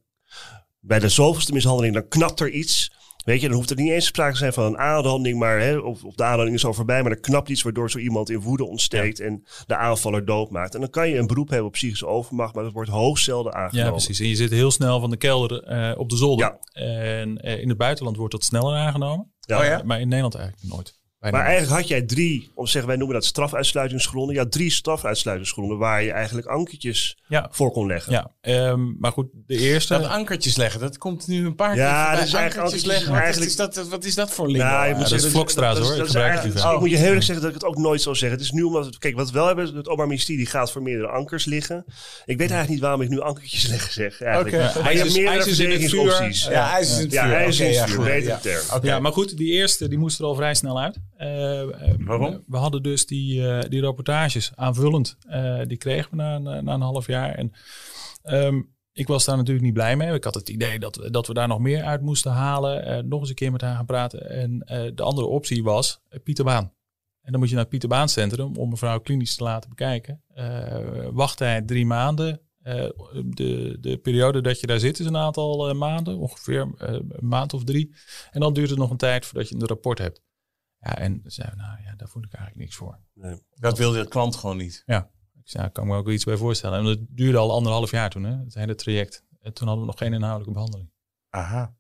bij de zoveelste mishandeling, dan knapt er iets. Weet je, dan hoeft er niet eens sprake te zijn van een aanranding, maar hè, of, of de aanranding is al voorbij, maar er knapt iets waardoor zo iemand in woede ontsteekt en de aanvaller doodmaakt. En dan kan je een beroep hebben op psychische overmacht, maar dat wordt hoogst zelden aangenomen. Ja, precies. En je zit heel snel van de kelder eh, op de zolder. Ja. En eh, in het buitenland wordt dat sneller aangenomen. Ja. Oh ja? Maar in Nederland eigenlijk nooit. Bijna Maar eigenlijk had jij drie, om te zeggen, wij noemen dat strafuitsluitingsgronden. Ja, drie strafuitsluitingsgronden waar je eigenlijk ankertjes Ja. voor kon leggen. Ja, ehm, maar goed, de eerste... Dat ankertjes leggen, dat komt nu een paar Ja, keer voorbij. dat is eigenlijk ankertjes leggen, wat, eigenlijk- is dat, wat is dat voor lingo? Nou, je Ja, dat is Vlokstraat, dat is- hoor. dat Ik is gebruik eigenlijk- het moet je heel eerlijk zeggen dat ik het ook nooit zou zeggen. Het is nu omdat, het, kijk, wat we wel hebben, het Openbaar Ministerie gaat voor meerdere ankers liggen. Ik weet eigenlijk niet waarom ik nu ankertjes leggen zeg. Eigenlijk. Oké. Ja, Maar je hebt ijzers- meerdere ijzers in het vuur. verdedigingsopties. ja, ijs is in het Ja, vuur. hij is in het ja, vuur, beter ja. term. Ja, maar goed, die eerste die moest er al vrij snel uit. Eh, eh, Waarom? We hadden dus die, eh, die reportages aanvullend. die kregen we na, een- na een half jaar. En ehm, ik was daar natuurlijk niet blij mee. Ik had het idee dat, we- dat we daar nog meer uit moesten halen. nog eens een keer met haar gaan praten. En de andere optie was Pieter Baan. En dan moet je naar het Pieter Baan Centrum om mevrouw klinisch te laten bekijken. Eh wachttijd drie maanden. De, de periode dat je daar zit is een aantal maanden, ongeveer een maand of drie. En dan duurt het nog een tijd voordat je een rapport hebt. Ja, en zei, nou ja, daar voel ik eigenlijk niks voor. Dat wilde de klant gewoon niet. Ik zei, ik kan me ook wel iets bij voorstellen. En dat duurde al anderhalf jaar toen, hè, het hele traject. En toen hadden we nog geen inhoudelijke behandeling. Aha.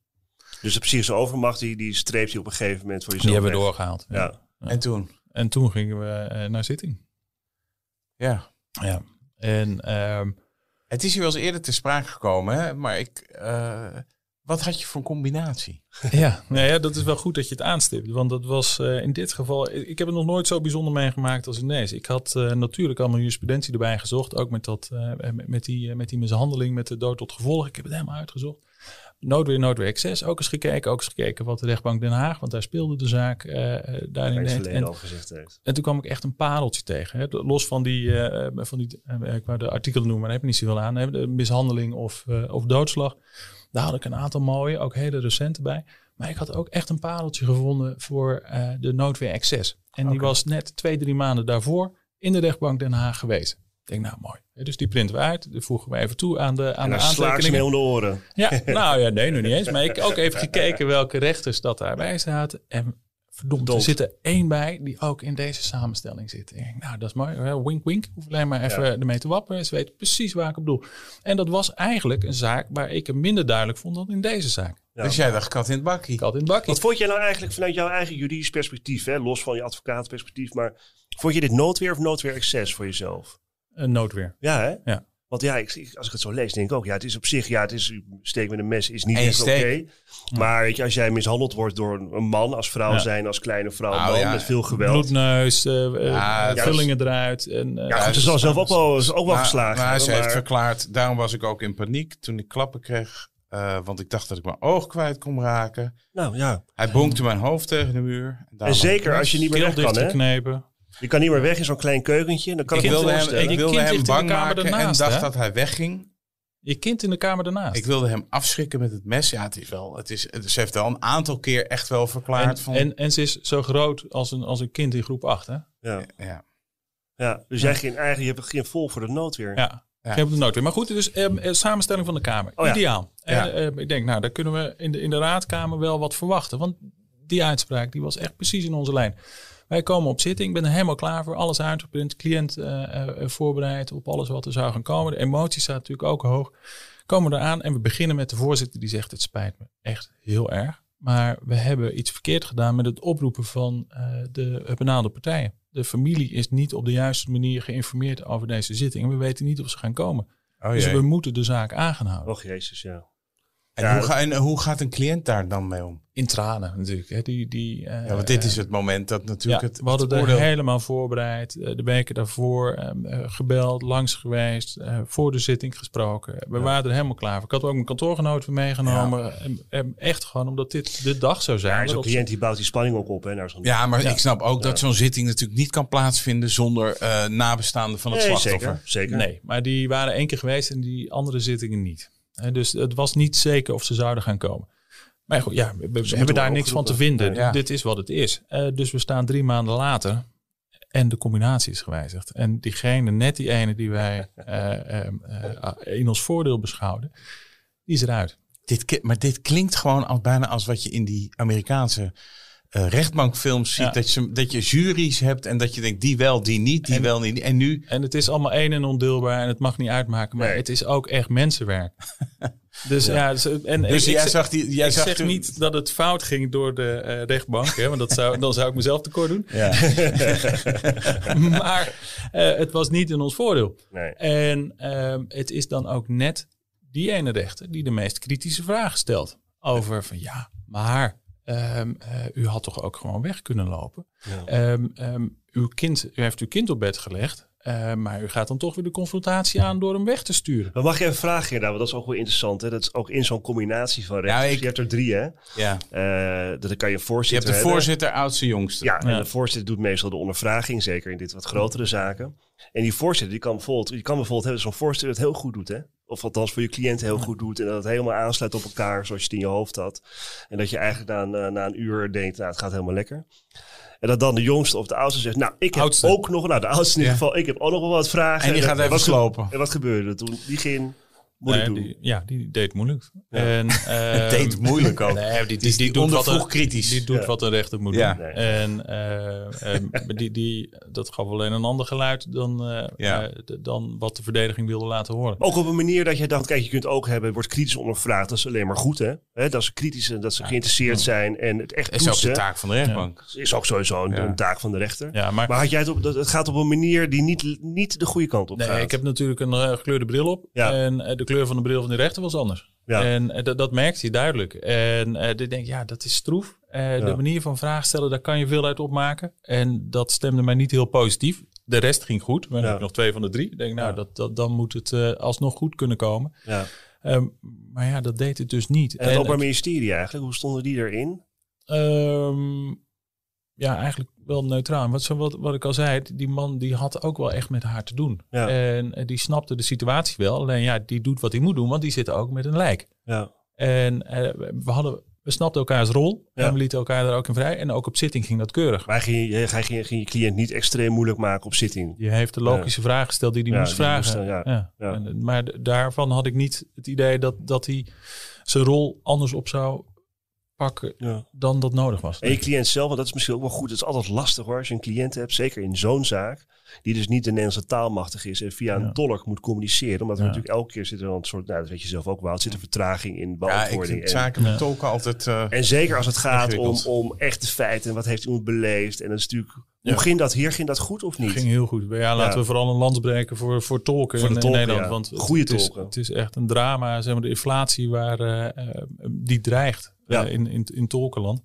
Dus de psychische overmacht, die, die streept je op een gegeven moment voor Die jezelf hebben we doorgehaald. Ja. Ja. En toen? En toen gingen we eh, naar zitting. Ja. Ja. En ehm, Het is hier wel eens eerder te sprake gekomen, hè? maar ik, eh, wat had je voor een combinatie? Ja, nou ja, dat is wel goed dat je het aanstipt. Want dat was eh, in dit geval. Ik heb het nog nooit zo bijzonder meegemaakt als in deze. Ik had eh, natuurlijk allemaal jurisprudentie erbij gezocht. Ook met, dat, eh, met, met die, met die mishandeling, met de dood tot gevolg. Ik heb het helemaal uitgezocht. Noodweer, noodweer excess. Ook eens gekeken. Ook eens gekeken wat de rechtbank Den Haag. Want daar speelde de zaak daarin. het verleden En, al gezegd heeft. en toen kwam ik echt een pareltje tegen. Hè. Los van die, eh, van die ik wou de artikelen noemen, maar daar heb ik niet zoveel aan. Hè. De mishandeling of, of doodslag. Daar had ik een aantal mooie, ook hele recente bij. Maar ik had ook echt een pareltje gevonden voor eh, de noodweer excess. En die was net twee, drie maanden daarvoor in de rechtbank Den Haag geweest. Ik denk, nou mooi. Dus die printen we uit. Die voegen we even toe aan de, aan de aantekeningen. om de oren. Ja, nou ja, nee, nog niet eens. Maar ik heb ook even gekeken welke rechters dat daarbij zaten. En verdomd, er Verdomd. zit er één bij die ook in deze samenstelling zit. Ik denk, nou, dat is mooi. Wink, wink. Hoef alleen maar even Ja. ermee te wapperen. Ze weten precies waar ik op bedoel. En dat was eigenlijk een zaak waar ik hem minder duidelijk vond dan in deze zaak. Ja. Dus jij dacht kat in het bakkie. Had in het bakje. Wat vond jij nou eigenlijk vanuit jouw eigen juridisch perspectief, hè? los van je advocaatperspectief, maar vond je dit noodweer of noodweer excess voor jezelf? Een noodweer. Ja, hè? Ja. Want ja, ik, als ik het zo lees, denk ik ook, ja, het is op zich, ja, het is steek met een mes is niet En echt oké. Maar weet je, als jij mishandeld wordt door een man, als vrouw Ja. zijn, als kleine vrouw, Nou, man, ja. met veel geweld. Bloedneus, Ja, eh, vullingen eruit. En, eh, Ja, goed, ze zal zelf ook wel, ook wel Maar, geslagen maar ze heeft verklaard, daarom was ik ook in paniek toen ik klappen kreeg. want ik dacht dat ik mijn oog kwijt kon raken. Nou ja, Hij bonkte mijn hoofd tegen de muur. en Daarom- zeker als je niet meer weg kan, hè. Je kan niet meer weg in zo'n klein keukentje. Dan kan Ik ik, wilde hem, ik wilde hem ligt in de bang kamer maken en dacht hè? dat hij wegging. Je kind in de kamer daarnaast. Ik wilde hem afschrikken met het mes. Ja, het is wel. Het is, ze heeft wel een aantal keer echt wel verklaard en, van. en, en ze is zo groot als een, als een kind in groep 8. Hè? Ja, ja. ja. Dus jij ging eigenlijk, je hebt geen vol voor de nood weer. Ja. Ja. Geen op de nood weer. Maar goed, dus ehm, eh, samenstelling van de Kamer. Oh ja. Ideaal. Ja. En, ehm, ik denk, nou, daar kunnen we in de, in de raadkamer wel wat verwachten. Want die uitspraak die was echt precies in onze lijn. Wij komen op zitting, ik ben er helemaal klaar voor. Alles uitgeprint, cliënt eh, eh, voorbereid op alles wat er zou gaan komen. De emotie staat natuurlijk ook hoog. Komen we eraan en we beginnen met de voorzitter die zegt... het spijt me echt heel erg. Maar we hebben iets verkeerd gedaan met het oproepen van eh, de benaalde partijen. De familie is niet op de juiste manier geïnformeerd over deze zitting. En we weten niet of ze gaan komen. Oh, dus we moeten de zaak aan gaan houden. Och jezus, ja. En, ja, hoe ga, en hoe gaat een cliënt daar dan mee om? In tranen natuurlijk. Hè. Die, die, eh, Ja, want dit is het moment dat ja, natuurlijk het, we hadden het er oordeel... helemaal voorbereid. eh, De weken daarvoor ehm, eh, gebeld, langs geweest, eh, voor de zitting gesproken. We waren er helemaal klaar voor. Ik had ook mijn kantoorgenoten meegenomen. En, en echt gewoon omdat dit de dag zou zijn. Ja, zo'n cliënt die bouwt die spanning ook op. Hè, naar zo'n Ja, maar Ja. ik snap ook dat zo'n zitting natuurlijk niet kan plaatsvinden zonder eh, nabestaanden van het Nee, slachtoffer. zeker, zeker. Nee, maar die waren één keer geweest en die andere zittingen niet. Hè, dus het was niet zeker of ze zouden gaan komen. Maar goed, ja, we, hebben daar niks van te vinden. Ja. Dit is wat het is. Eh, dus we staan drie maanden later en de combinatie is gewijzigd. En diegene, net die ene die wij eh, ehm, eh, in ons voordeel beschouwden, die is eruit. Dit, maar dit klinkt gewoon als, bijna als wat je in die Amerikaanse eh, rechtbankfilms ziet. Ja. Dat, je, dat je juries hebt en dat je denkt die wel, die niet, die En- wel, niet. En nu, En het is allemaal één en ondeelbaar en het mag niet uitmaken, maar Nee. het is ook echt mensenwerk. dus ja, dus, en dus ik- jij zag die... Jij ik zag zeg toen- niet dat het fout ging door de eh, rechtbank, hè, want dat zou, dan zou ik mezelf tekort doen. Ja. maar eh, het was niet in ons voordeel. Nee. En ehm, het is dan ook net die ene rechter die de meest kritische vragen stelt. Over van ja, maar ehm, eh, u had toch ook gewoon weg kunnen lopen. Ja. Ehm, ehm, uw kind, u heeft uw kind op bed gelegd. Eh, maar u gaat dan toch weer de confrontatie aan door hem weg te sturen. Maar mag je even vragen, Gerda, want dat is ook wel interessant. Hè? Dat is ook in zo'n combinatie van rechters. Ja, ik- Je hebt er drie, hè? ja. Eh, dat kan je Je voorzitter hebt de hebben. voorzitter, oudste, jongste. Ja, en de voorzitter doet meestal de ondervraging, zeker in dit wat grotere zaken. En die voorzitter, die kan bijvoorbeeld, die kan bijvoorbeeld hebben dat zo'n voorzitter het heel goed doet, hè? Of althans voor je cliënt heel goed doet en dat het helemaal aansluit op elkaar zoals je het in je hoofd had. En dat je eigenlijk na, een- na een uur denkt, nou, het gaat helemaal lekker. En dat dan de jongste of de oudste zegt, nou, ik heb Oudste. ook nog, nou, de oudste in ieder geval, ik heb ook nog wel wat vragen. En die gaat even wat slopen. En wat gebeurde er toen? Die ging moeilijk Nee, doen. die, ja, die deed moeilijk. Ja. En, ehm, Deed moeilijk ook. Nee, die, die, die, die doet wat ondervroeg een, kritisch. Die doet Ja. wat een rechter moet Ja. doen. Nee. En eh, eh, maar die, die, dat gaf alleen een ander geluid dan, eh, eh, dan wat de verdediging wilde laten horen. Ook op een manier dat je dacht, kijk, je kunt ook hebben, wordt kritisch ondervraagd. Dat is alleen maar goed, hè? Hè, dat ze kritisch en dat ze geïnteresseerd zijn en het echt Dat is ook de toetsen. taak van de rechtbank. is ook sowieso een, Ja. een taak van de rechter. Ja, maar, Maar had jij het op, dat, het gaat op een manier die niet, niet de goede kant op nee, gaat. ik heb natuurlijk een eh, gekleurde bril op. Ja. En eh, de kleur van de bril van de rechter was anders. Ja. En eh, dat, dat merkte je duidelijk. En eh ik denk, ja, dat is stroef. Eh, Ja. De manier van vragen stellen, daar kan je veel uit opmaken. En dat stemde mij niet heel positief. De rest ging goed. We Ja. hebben nog twee van de drie. Ik denk, nou, dat, dat, dan moet het alsnog goed kunnen komen. ja. Ehm, maar ja, dat deed het dus niet. En het En Openbaar Ministerie eigenlijk, hoe stonden die erin? Ehm, ja, eigenlijk wel neutraal. Wat, zo, wat, wat ik al zei, die man die had ook wel echt met haar te doen. Ja. En eh, die snapte de situatie wel. Alleen ja, die doet wat hij moet doen, want die zit ook met een lijk. Ja. En eh, we, hadden, we snapten elkaars rol Ja. en we lieten elkaar daar ook in vrij. En ook op zitting ging dat keurig. Maar ging je, ging, ging je cliënt niet extreem moeilijk maken op zitting. Je heeft de logische vragen gesteld die hij Ja, moest die vragen. moest, ja. En, maar daarvan had ik niet het idee dat, dat hij zijn rol anders op zou pakken Ja. dan dat nodig was. En je cliënt zelf, want dat is misschien ook wel goed. Het is altijd lastig hoor, als je een cliënt hebt, zeker in zo'n zaak, die dus niet de Nederlandse taal machtig is en via een Ja. tolk moet communiceren. Omdat er Ja. natuurlijk elke keer zit er een soort, nou dat weet je zelf ook wel, het zit een vertraging in Ja, ik beantwoording. vind en, zaken met Ja. tolken altijd... eh, en zeker als het gaat om, om echte feiten en wat heeft iemand beleefd. En dat is natuurlijk Ja. Hoe ging dat hier? Ging dat goed of niet? ging heel goed. Ja, laten Ja. we vooral een lans breken voor, voor tolken Voor de in, Nederland. ja. Want het- Goeie het is, tolken. Het is echt een drama. Zeg maar, de inflatie waar, eh, eh, die dreigt Ja. eh, in, in, in tolkenland.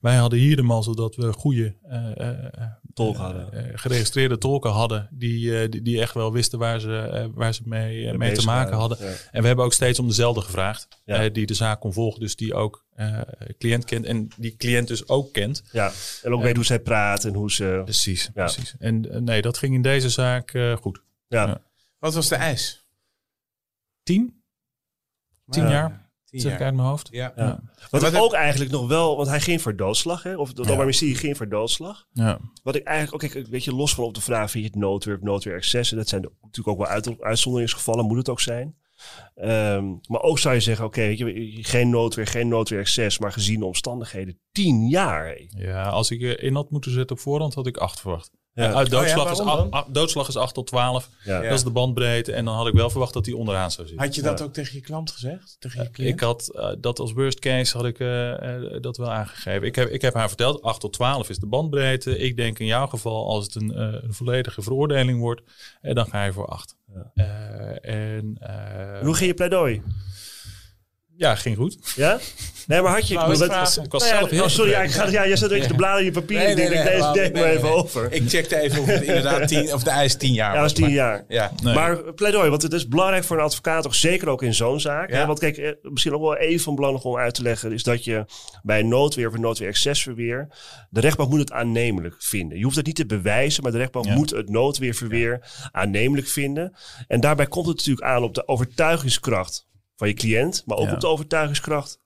Wij hadden hier de mazzel dat we goede eh, eh, eh, Tolken hadden. eh, geregistreerde tolken hadden. Die, eh, die, die echt wel wisten waar ze, eh, waar ze mee, mee te maken hadden. Ja. En we hebben ook steeds om dezelfde gevraagd. Ja. die de zaak kon volgen. Dus die ook eh, cliënt kent. En die cliënt dus ook kent. Ja, en ook weet hoe zij praat en hoe ze... Precies. Ja. precies. En nee, dat ging in deze zaak eh, goed. Ja, Ja. Wat was de eis? Tien? Tien Ja. jaar? Tien Zeg ik jaar. uit mijn hoofd. Ja. Ja. Wat Wat ik ook eigenlijk nog wel... Want hij ging voor doodslag, hè? Of het Openbaar Ministerie ging voor doodslag. Ja. Wat ik eigenlijk ook, kijk, weet je, los van op de vraag, vind je het noodweer of noodweer excessen? Dat zijn natuurlijk ook wel uit, uitzonderingsgevallen, moet het ook zijn. Ehm, maar ook zou je zeggen, oké, weet je, geen noodweer, geen noodweer excess, maar gezien de omstandigheden, tien jaar. hé. ja, als ik eh, in had moeten zetten op voorhand, had ik acht verwacht. Ja. Eh, uit doodslag, Oh ja, is waarom acht, acht- doodslag is 8 tot 12. Ja. Ja. Dat is de bandbreedte. En dan had ik wel verwacht dat die onderaan zou zitten. Had je dat Ja. ook tegen je klant gezegd? Tegen je cliënt? Ik had eh, dat als worst case had ik eh, eh, dat wel aangegeven. Ik heb, ik heb haar verteld, 8 tot 12 is de bandbreedte. Ik denk in jouw geval, als het een, eh, een volledige veroordeling wordt, eh, dan ga je voor 8. Ja. en eh, Hoe ging je pleidooi? Ja, ging goed. Ja? Nee, maar had je... Nou, ik dat- was Nou ja, zelf heel oh, sorry, ja, ik ga, ja, jij zet een beetje de bladen in je papier. Nee, ik denk, nee, ik nee, deze denk maar nee, even nee. over. Ik checkte even of het inderdaad tien, of de eis tien jaar Ja, dat was. is tien maar- jaar. Ja. Nee. Maar pleidooi, want het is belangrijk voor een advocaat, toch zeker ook in zo'n zaak. Ja. Hè? Want kijk, eh, misschien ook wel even van belang om uit te leggen, is dat je bij noodweer of een noodweer excessverweer, de rechtbank moet het aannemelijk vinden. Je hoeft het niet te bewijzen, maar de rechtbank Ja. moet het noodweerverweer aannemelijk vinden. En daarbij komt het natuurlijk aan op de overtuigingskracht van je cliënt, maar ook Ja. op de overtuigingskracht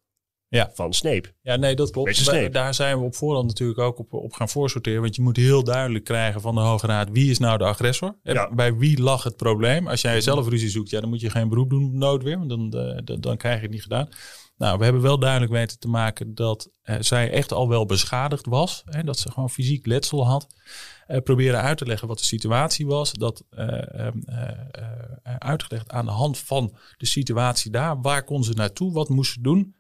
Ja. van Sneep. Ja, nee, dat klopt. Wij- daar zijn we op voorhand natuurlijk ook op, op gaan voorsorteren. Want je moet heel duidelijk krijgen van de Hoge Raad wie is nou de agressor. En Ja. Bij wie lag het probleem? Als jij zelf ruzie zoekt, ja, dan moet je geen beroep doen op noodweer. Want dan, eh, dan, dan krijg je het niet gedaan. Nou, we hebben wel duidelijk weten te maken dat eh, zij echt al wel beschadigd was. Hè, dat ze gewoon fysiek letsel had. Eh, proberen uit te leggen wat de situatie was. Dat eh, ehm, eh, uitgelegd aan de hand van de situatie daar. Waar kon ze naartoe? Wat moest ze doen?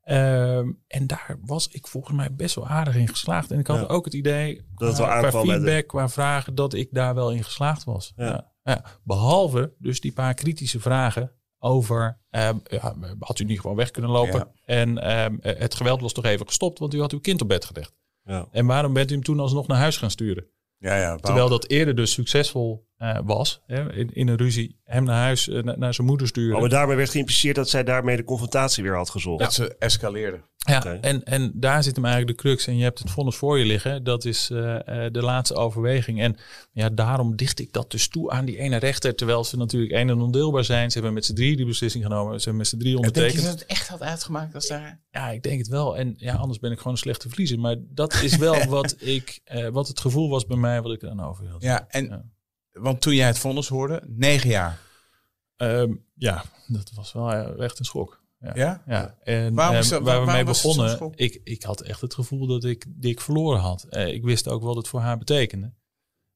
Ehm, en daar was ik volgens mij best wel aardig in geslaagd. En ik had Ja. ook het idee, Dat het qua, feedback, qua vragen, dat ik daar wel in geslaagd was. Ja. Ja. Behalve dus die paar kritische vragen over, ehm, ja, had u niet gewoon weg kunnen lopen? En het geweld was toch even gestopt, want u had uw kind op bed gelegd. Ja. En waarom bent u hem toen alsnog naar huis gaan sturen? Ja, ja. Terwijl dat eerder dus succesvol eh, was, hè, in, in een ruzie, hem naar huis, eh, naar, naar zijn moeder sturen. Oh, maar daarmee werd geïmpliceerd dat zij daarmee de confrontatie weer had gezocht. Dat ze escaleerde. Ja, en, en daar zit hem eigenlijk de crux. En je hebt het vonnis voor je liggen. Dat is eh, eh, de laatste overweging. En ja, daarom dicht ik dat dus toe aan die ene rechter. Terwijl ze natuurlijk één en ondeelbaar zijn. Ze hebben met z'n drie die beslissing genomen. Ze hebben met z'n drie Denk je ondertekend. dat het echt had uitgemaakt als daar... Ja, ik denk het wel. En ja, anders ben ik gewoon een slechte verliezer. Maar dat is wel wat, ik, eh, wat het gevoel was bij mij wat ik eraan over hield. Ja, en... Ja. Want toen jij het vonnis hoorde, negen jaar. Ehm, ja, dat was wel eh, echt een schok. Ja. Ja? Ja, en Waarom ehm, is dat- waar we mee begonnen, ik, ik had echt het gevoel dat ik dik verloren had. Eh, ik wist ook wat het voor haar betekende.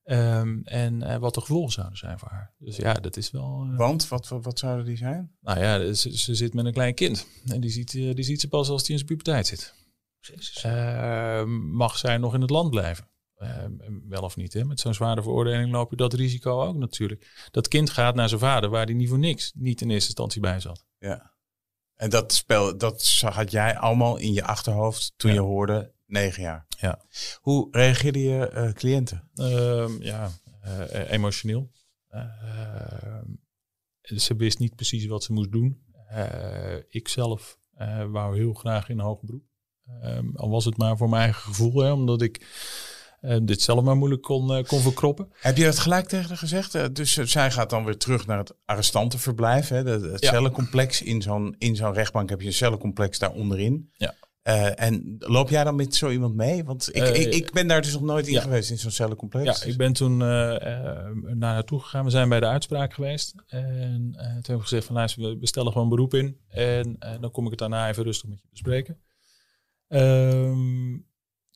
Ehm, en eh, wat de gevolgen zouden zijn voor haar. Dus ja, dat is wel... Want, wat, wat, wat zouden die zijn? nou ja, ze, ze zit met een klein kind. En die ziet, die ziet ze pas als die in zijn puberteit zit. Ehm, mag zij nog in het land blijven? Ehm, wel of niet, hè? Met zo'n zware veroordeling loop je dat risico ook natuurlijk. Dat kind gaat naar zijn vader, waar die niet voor niks niet in eerste instantie bij zat. Ja. En dat spel, dat had jij allemaal in je achterhoofd toen Ja. je hoorde negen jaar. Ja. Hoe reageerde je eh, cliënten? Ehm, ja, eh, emotioneel. Ehm, ze wist niet precies wat ze moest doen. Eh, ik zelf eh, wou heel graag in een hoger beroep. Al was het maar voor mijn eigen gevoel, hè, omdat ik eh, dit zelf maar moeilijk kon, eh, kon verkroppen. Heb je dat gelijk tegen haar gezegd? Eh, Dus eh, zij gaat dan weer terug naar het arrestantenverblijf. Hè? de- Het Ja. cellencomplex. In zo'n, in zo'n rechtbank heb je een cellencomplex daar onderin. Ja. Eh, en loop jij dan met zo iemand mee? Want ik, Eh, ik, ik ben daar dus nog nooit in ja. geweest in zo'n cellencomplex. Ja, ik ben toen eh, eh, naar naartoe gegaan. We zijn bij de uitspraak geweest. En eh, toen hebben we gezegd van luister, we- stellen gewoon beroep in. En eh, dan kom ik het daarna even rustig met je bespreken. Ehm,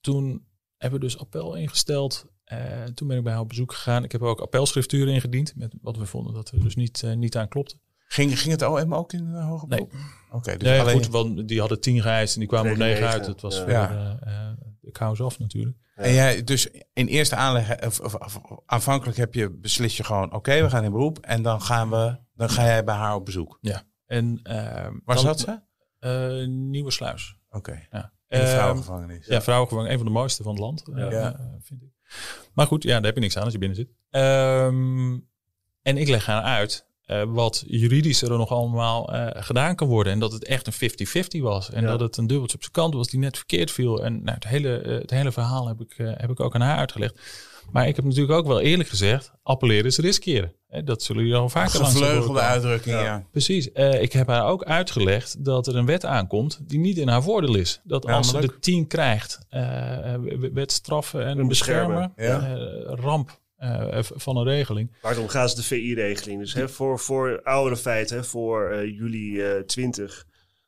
toen hebben we dus appel ingesteld. Eh, toen ben ik bij haar op bezoek gegaan. Ik heb ook appelschrifturen ingediend. Met wat we vonden dat er dus niet, eh, niet aan klopte. Ging, ging het OM ook in de hoge Nee. beroep? Oké, dus nee, alleen... goed, want die hadden tien geëist en die kwamen op negen uit. Dat was ja. voor, Ja. eh, eh, de kous af natuurlijk. En jij, dus in eerste aanleg, of, of, of aanvankelijk heb je, beslis je gewoon, oké, we gaan in beroep. En dan gaan we, dan ga jij bij haar op bezoek. En, uh, Waar zat ze? eh, Nieuwe Sluis. Oké. Ja. In de Ehm, vrouwengevangenis. Ja, vrouwengevangenis, een van de mooiste van het land, eh, Ja. eh, vind ik. Maar goed, ja, daar heb je niks aan als je binnen zit. Ehm, en ik leg haar uit eh, wat juridisch er nog allemaal gedaan kan worden. En dat het echt een 50-50 was. En Ja. dat het een dubbeltje op zijn kant was die net verkeerd viel. En nou, het, hele, het hele verhaal heb ik, heb ik ook aan haar uitgelegd. Maar ik heb natuurlijk ook wel eerlijk gezegd, appelleren is riskeren. Hè, dat zullen jullie al vaker langs hebben Gevleugelde uitdrukking, ja. Ja. Precies. Eh, ik heb haar ook uitgelegd dat er een wet aankomt die niet in haar voordeel is. Dat Ja, als ze de 10 krijgt, eh, eh, wet straffen en En beschermen. beschermen, eh, ramp eh, van een regeling. Waar het om gaat is de VI-regeling. Dus hè, voor, voor oudere feiten, voor eh, juli eh 20,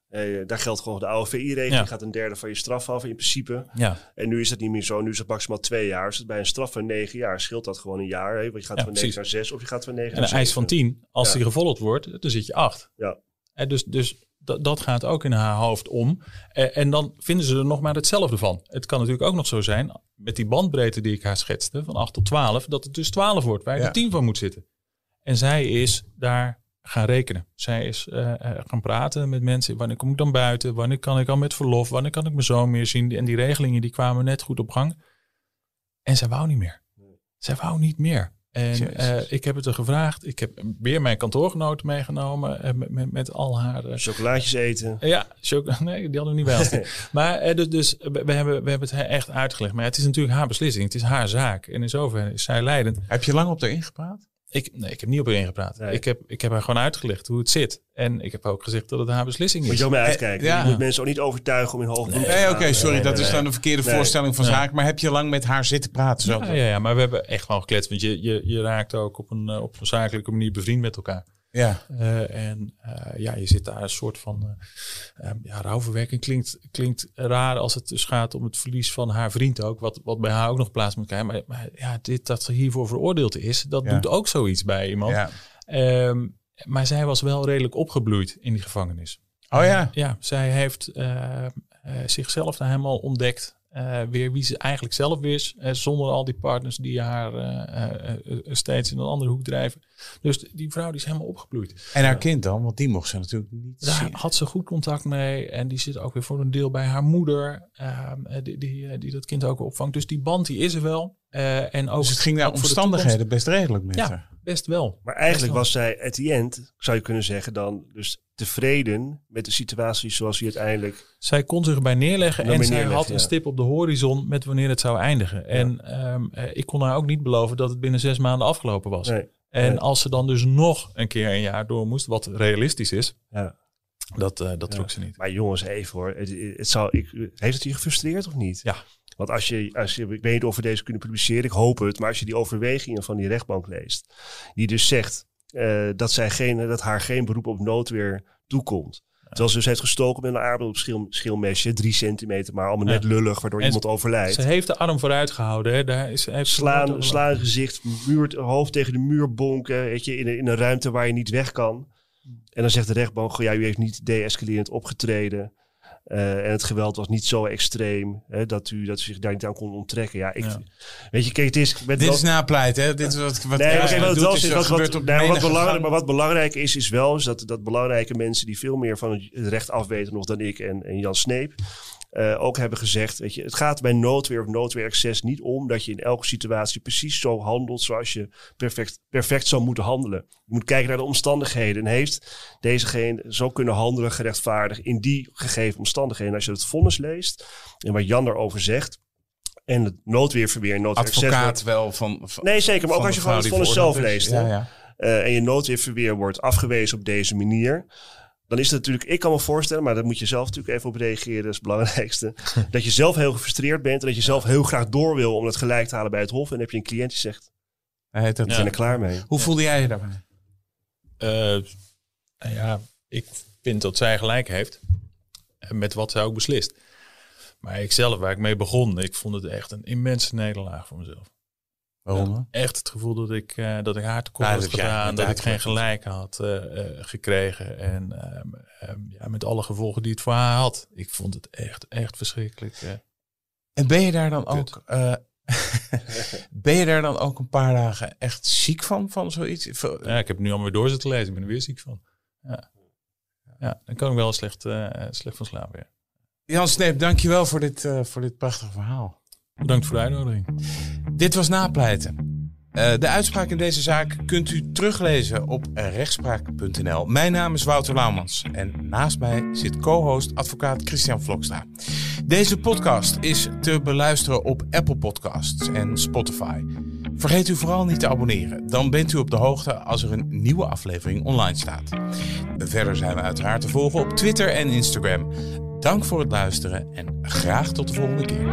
eh, daar geldt gewoon de oude VI-regeling. Ja. Je gaat een derde van je straf af in principe. Ja, En nu is dat niet meer zo. Nu is het maximaal twee jaar. Dus bij een straf van negen jaar scheelt dat gewoon een jaar. Hè? Want je gaat Ja, van negen naar zes of je gaat van negen en naar een eis van. 10, als die gevolgd wordt, dan zit je 8. Ja. En dus dus dat, dat gaat ook in haar hoofd om. Eh, en dan vinden ze er nog maar hetzelfde van. Het kan natuurlijk ook nog zo zijn, met die bandbreedte die ik haar schetste, van 8 tot 12, dat het dus 12 wordt, waar de 10 van moet zitten. En zij is daar gaan rekenen. Zij is eh, eh, gaan praten met mensen. Wanneer kom ik dan buiten? Wanneer kan ik al met verlof? Wanneer kan ik mijn zoon meer zien? En die regelingen die kwamen net goed op gang. En zij wou niet meer. Zij wou niet meer. En eh, ik heb het er gevraagd. Ik heb weer mijn kantoorgenoten meegenomen. met, met, met al haar... Chocolaatjes eten. ja, choc- nee, die hadden we niet bij ons. maar dus, dus we, we hebben, we hebben het haar echt uitgelegd. Maar het is natuurlijk haar beslissing. Het is haar zaak. En in zoverre is zij leidend. Heb je lang op haar ingepraat? Ik, nee, ik heb niet op haar ingepraat. Nee. Ik, heb, ik heb haar gewoon uitgelegd hoe het zit. En ik heb ook gezegd dat het haar beslissing Moet is. je ook mee Eh, uitkijken. ja. Je moet mensen ook niet overtuigen om in hoog Nee, gaan. oké, sorry, Nee, dat nee, is nee. dan een verkeerde Nee. voorstelling van Nee. zaken. Maar heb je lang met haar zitten praten? Zo? Ja, ja, ja, maar we hebben echt gewoon gekletst. Want je, je, je raakt ook op een, eh, op een zakelijke manier bevriend met elkaar. Ja. Eh, en eh, ja, je zit daar een soort van eh, ja, rouwverwerking klinkt, klinkt raar als het dus gaat om het verlies van haar vriend ook, wat, wat bij haar ook nog plaats moet krijgen. Maar, maar ja, dit dat ze hiervoor veroordeeld is, dat Ja. doet ook zoiets bij iemand. ja. Ehm, maar zij was wel redelijk opgebloeid in die gevangenis. Oh ja. Ja, zij heeft eh, eh, zichzelf daar helemaal ontdekt. Eh, weer wie ze eigenlijk zelf is. eh, zonder al die partners die haar eh, steeds in een andere hoek drijven. Dus die vrouw die is helemaal opgebloeid. En haar kind dan? Want die mocht ze natuurlijk niet Daar zien. had ze goed contact mee. En die zit ook weer voor een deel bij haar moeder. ehm, eh, die, die, die dat kind ook opvangt. Dus die band die is er wel. En ook, Dus het ging naar omstandigheden best redelijk met Ja. haar. Best wel. Maar eigenlijk was zij at the end, zou je kunnen zeggen, dan dus tevreden met de situatie zoals hij uiteindelijk... Zij kon zich erbij neerleggen en zij neerleggen, had een stip op de horizon met wanneer het zou eindigen. En ehm, eh, ik kon haar ook niet beloven dat het binnen zes maanden afgelopen was. Nee, en nee. als ze dan dus nog een keer een jaar door moest, wat realistisch is, ja. dat, eh, dat trok ze niet. Maar jongens, even hoor. Het, het zou, ik, heeft het je gefrustreerd of niet? Ja. Want als je, als je, ik weet niet of we deze kunnen publiceren, ik hoop het. Maar als je die overwegingen van die rechtbank leest, die dus zegt eh, dat, zij geen, dat haar geen beroep op noodweer toekomt. Terwijl ze dus heeft gestoken met een aardappel op schil, schilmesje, drie centimeter, maar allemaal Ja. net lullig, waardoor En iemand overlijdt. Ze heeft de arm vooruit gehouden. Hè. Daar is, heeft Slaan, slaan gezicht, muur, hoofd tegen de muur bonken, weet je, in, een, in een ruimte waar je niet weg kan. En dan zegt de rechtbank, ja, u heeft niet de-escalerend opgetreden. Eh, en het geweld was niet zo extreem hè, dat, u, dat u zich daar niet aan kon onttrekken. Ja, ik, Ja. weet je, kijk, het is... Dit wel- is napleit, hè? Dit is wat, wat Nee, kijk, wat, doet, is wat, wat, op nee, wat belangrijk, maar wat belangrijk is, is wel is dat, dat belangrijke mensen die veel meer van het recht afweten nog dan ik en, en Jan Sneep, eh, ook hebben gezegd, weet je, het gaat bij noodweer of noodweeraccess niet om dat je in elke situatie precies zo handelt zoals je perfect, perfect zou moeten handelen. Je moet kijken naar de omstandigheden. En heeft dezegene zo kunnen handelen gerechtvaardigd in die gegeven omstandigheden? Als je het vonnis leest en wat Jan daarover zegt, en het noodweerverweer en noodweeraccess... Advocaat wel van, van Nee, zeker. Maar ook als je gewoon het vonnis zelf leest. hè. Ja, ja. Eh, en je noodweerverweer wordt afgewezen op deze manier. Dan is het natuurlijk, ik kan me voorstellen, maar daar moet je zelf natuurlijk even op reageren, dat is het belangrijkste. dat je zelf heel gefrustreerd bent en dat je zelf heel graag door wil om het gelijk te halen bij het Hof. En dan heb je een cliënt die zegt, Hij ik ben er klaar mee. Hoe voelde jij je daarbij? Eh, nou ja, ik vind dat zij gelijk heeft. Met wat zij ook beslist. Maar ik zelf, waar ik mee begon, ik vond het echt een immense nederlaag voor mezelf. Waarom? Echt het gevoel dat ik, eh, dat ik haar tekort Ja, had gedaan. Dat ik geen gelijk had eh, eh, gekregen. En ehm, ehm, ja, met alle gevolgen die het voor haar had. Ik vond het echt, echt verschrikkelijk. En ben je daar dan ook... ben je daar dan ook een paar dagen echt ziek van, van zoiets? Ja, ik heb nu allemaal weer door zitten lezen. Ik ben er weer ziek van. Ja, ja dan kan ik wel slecht, slecht van slapen. Ja. Jan Sneep, dankjewel voor dit, voor dit prachtige verhaal. Bedankt voor de uitnodiging. Dit was Napleiten. Eh, de uitspraak in deze zaak kunt u teruglezen op rechtspraak.nl. Mijn naam is Wouter Laumans en naast mij zit co-host advocaat Christian Vlokstra. Deze podcast is te beluisteren op Apple Podcasts en Spotify. Vergeet u vooral niet te abonneren, dan bent u op de hoogte als er een nieuwe aflevering online staat. Verder zijn we uiteraard te volgen op Twitter en Instagram. Dank voor het luisteren en graag tot de volgende keer.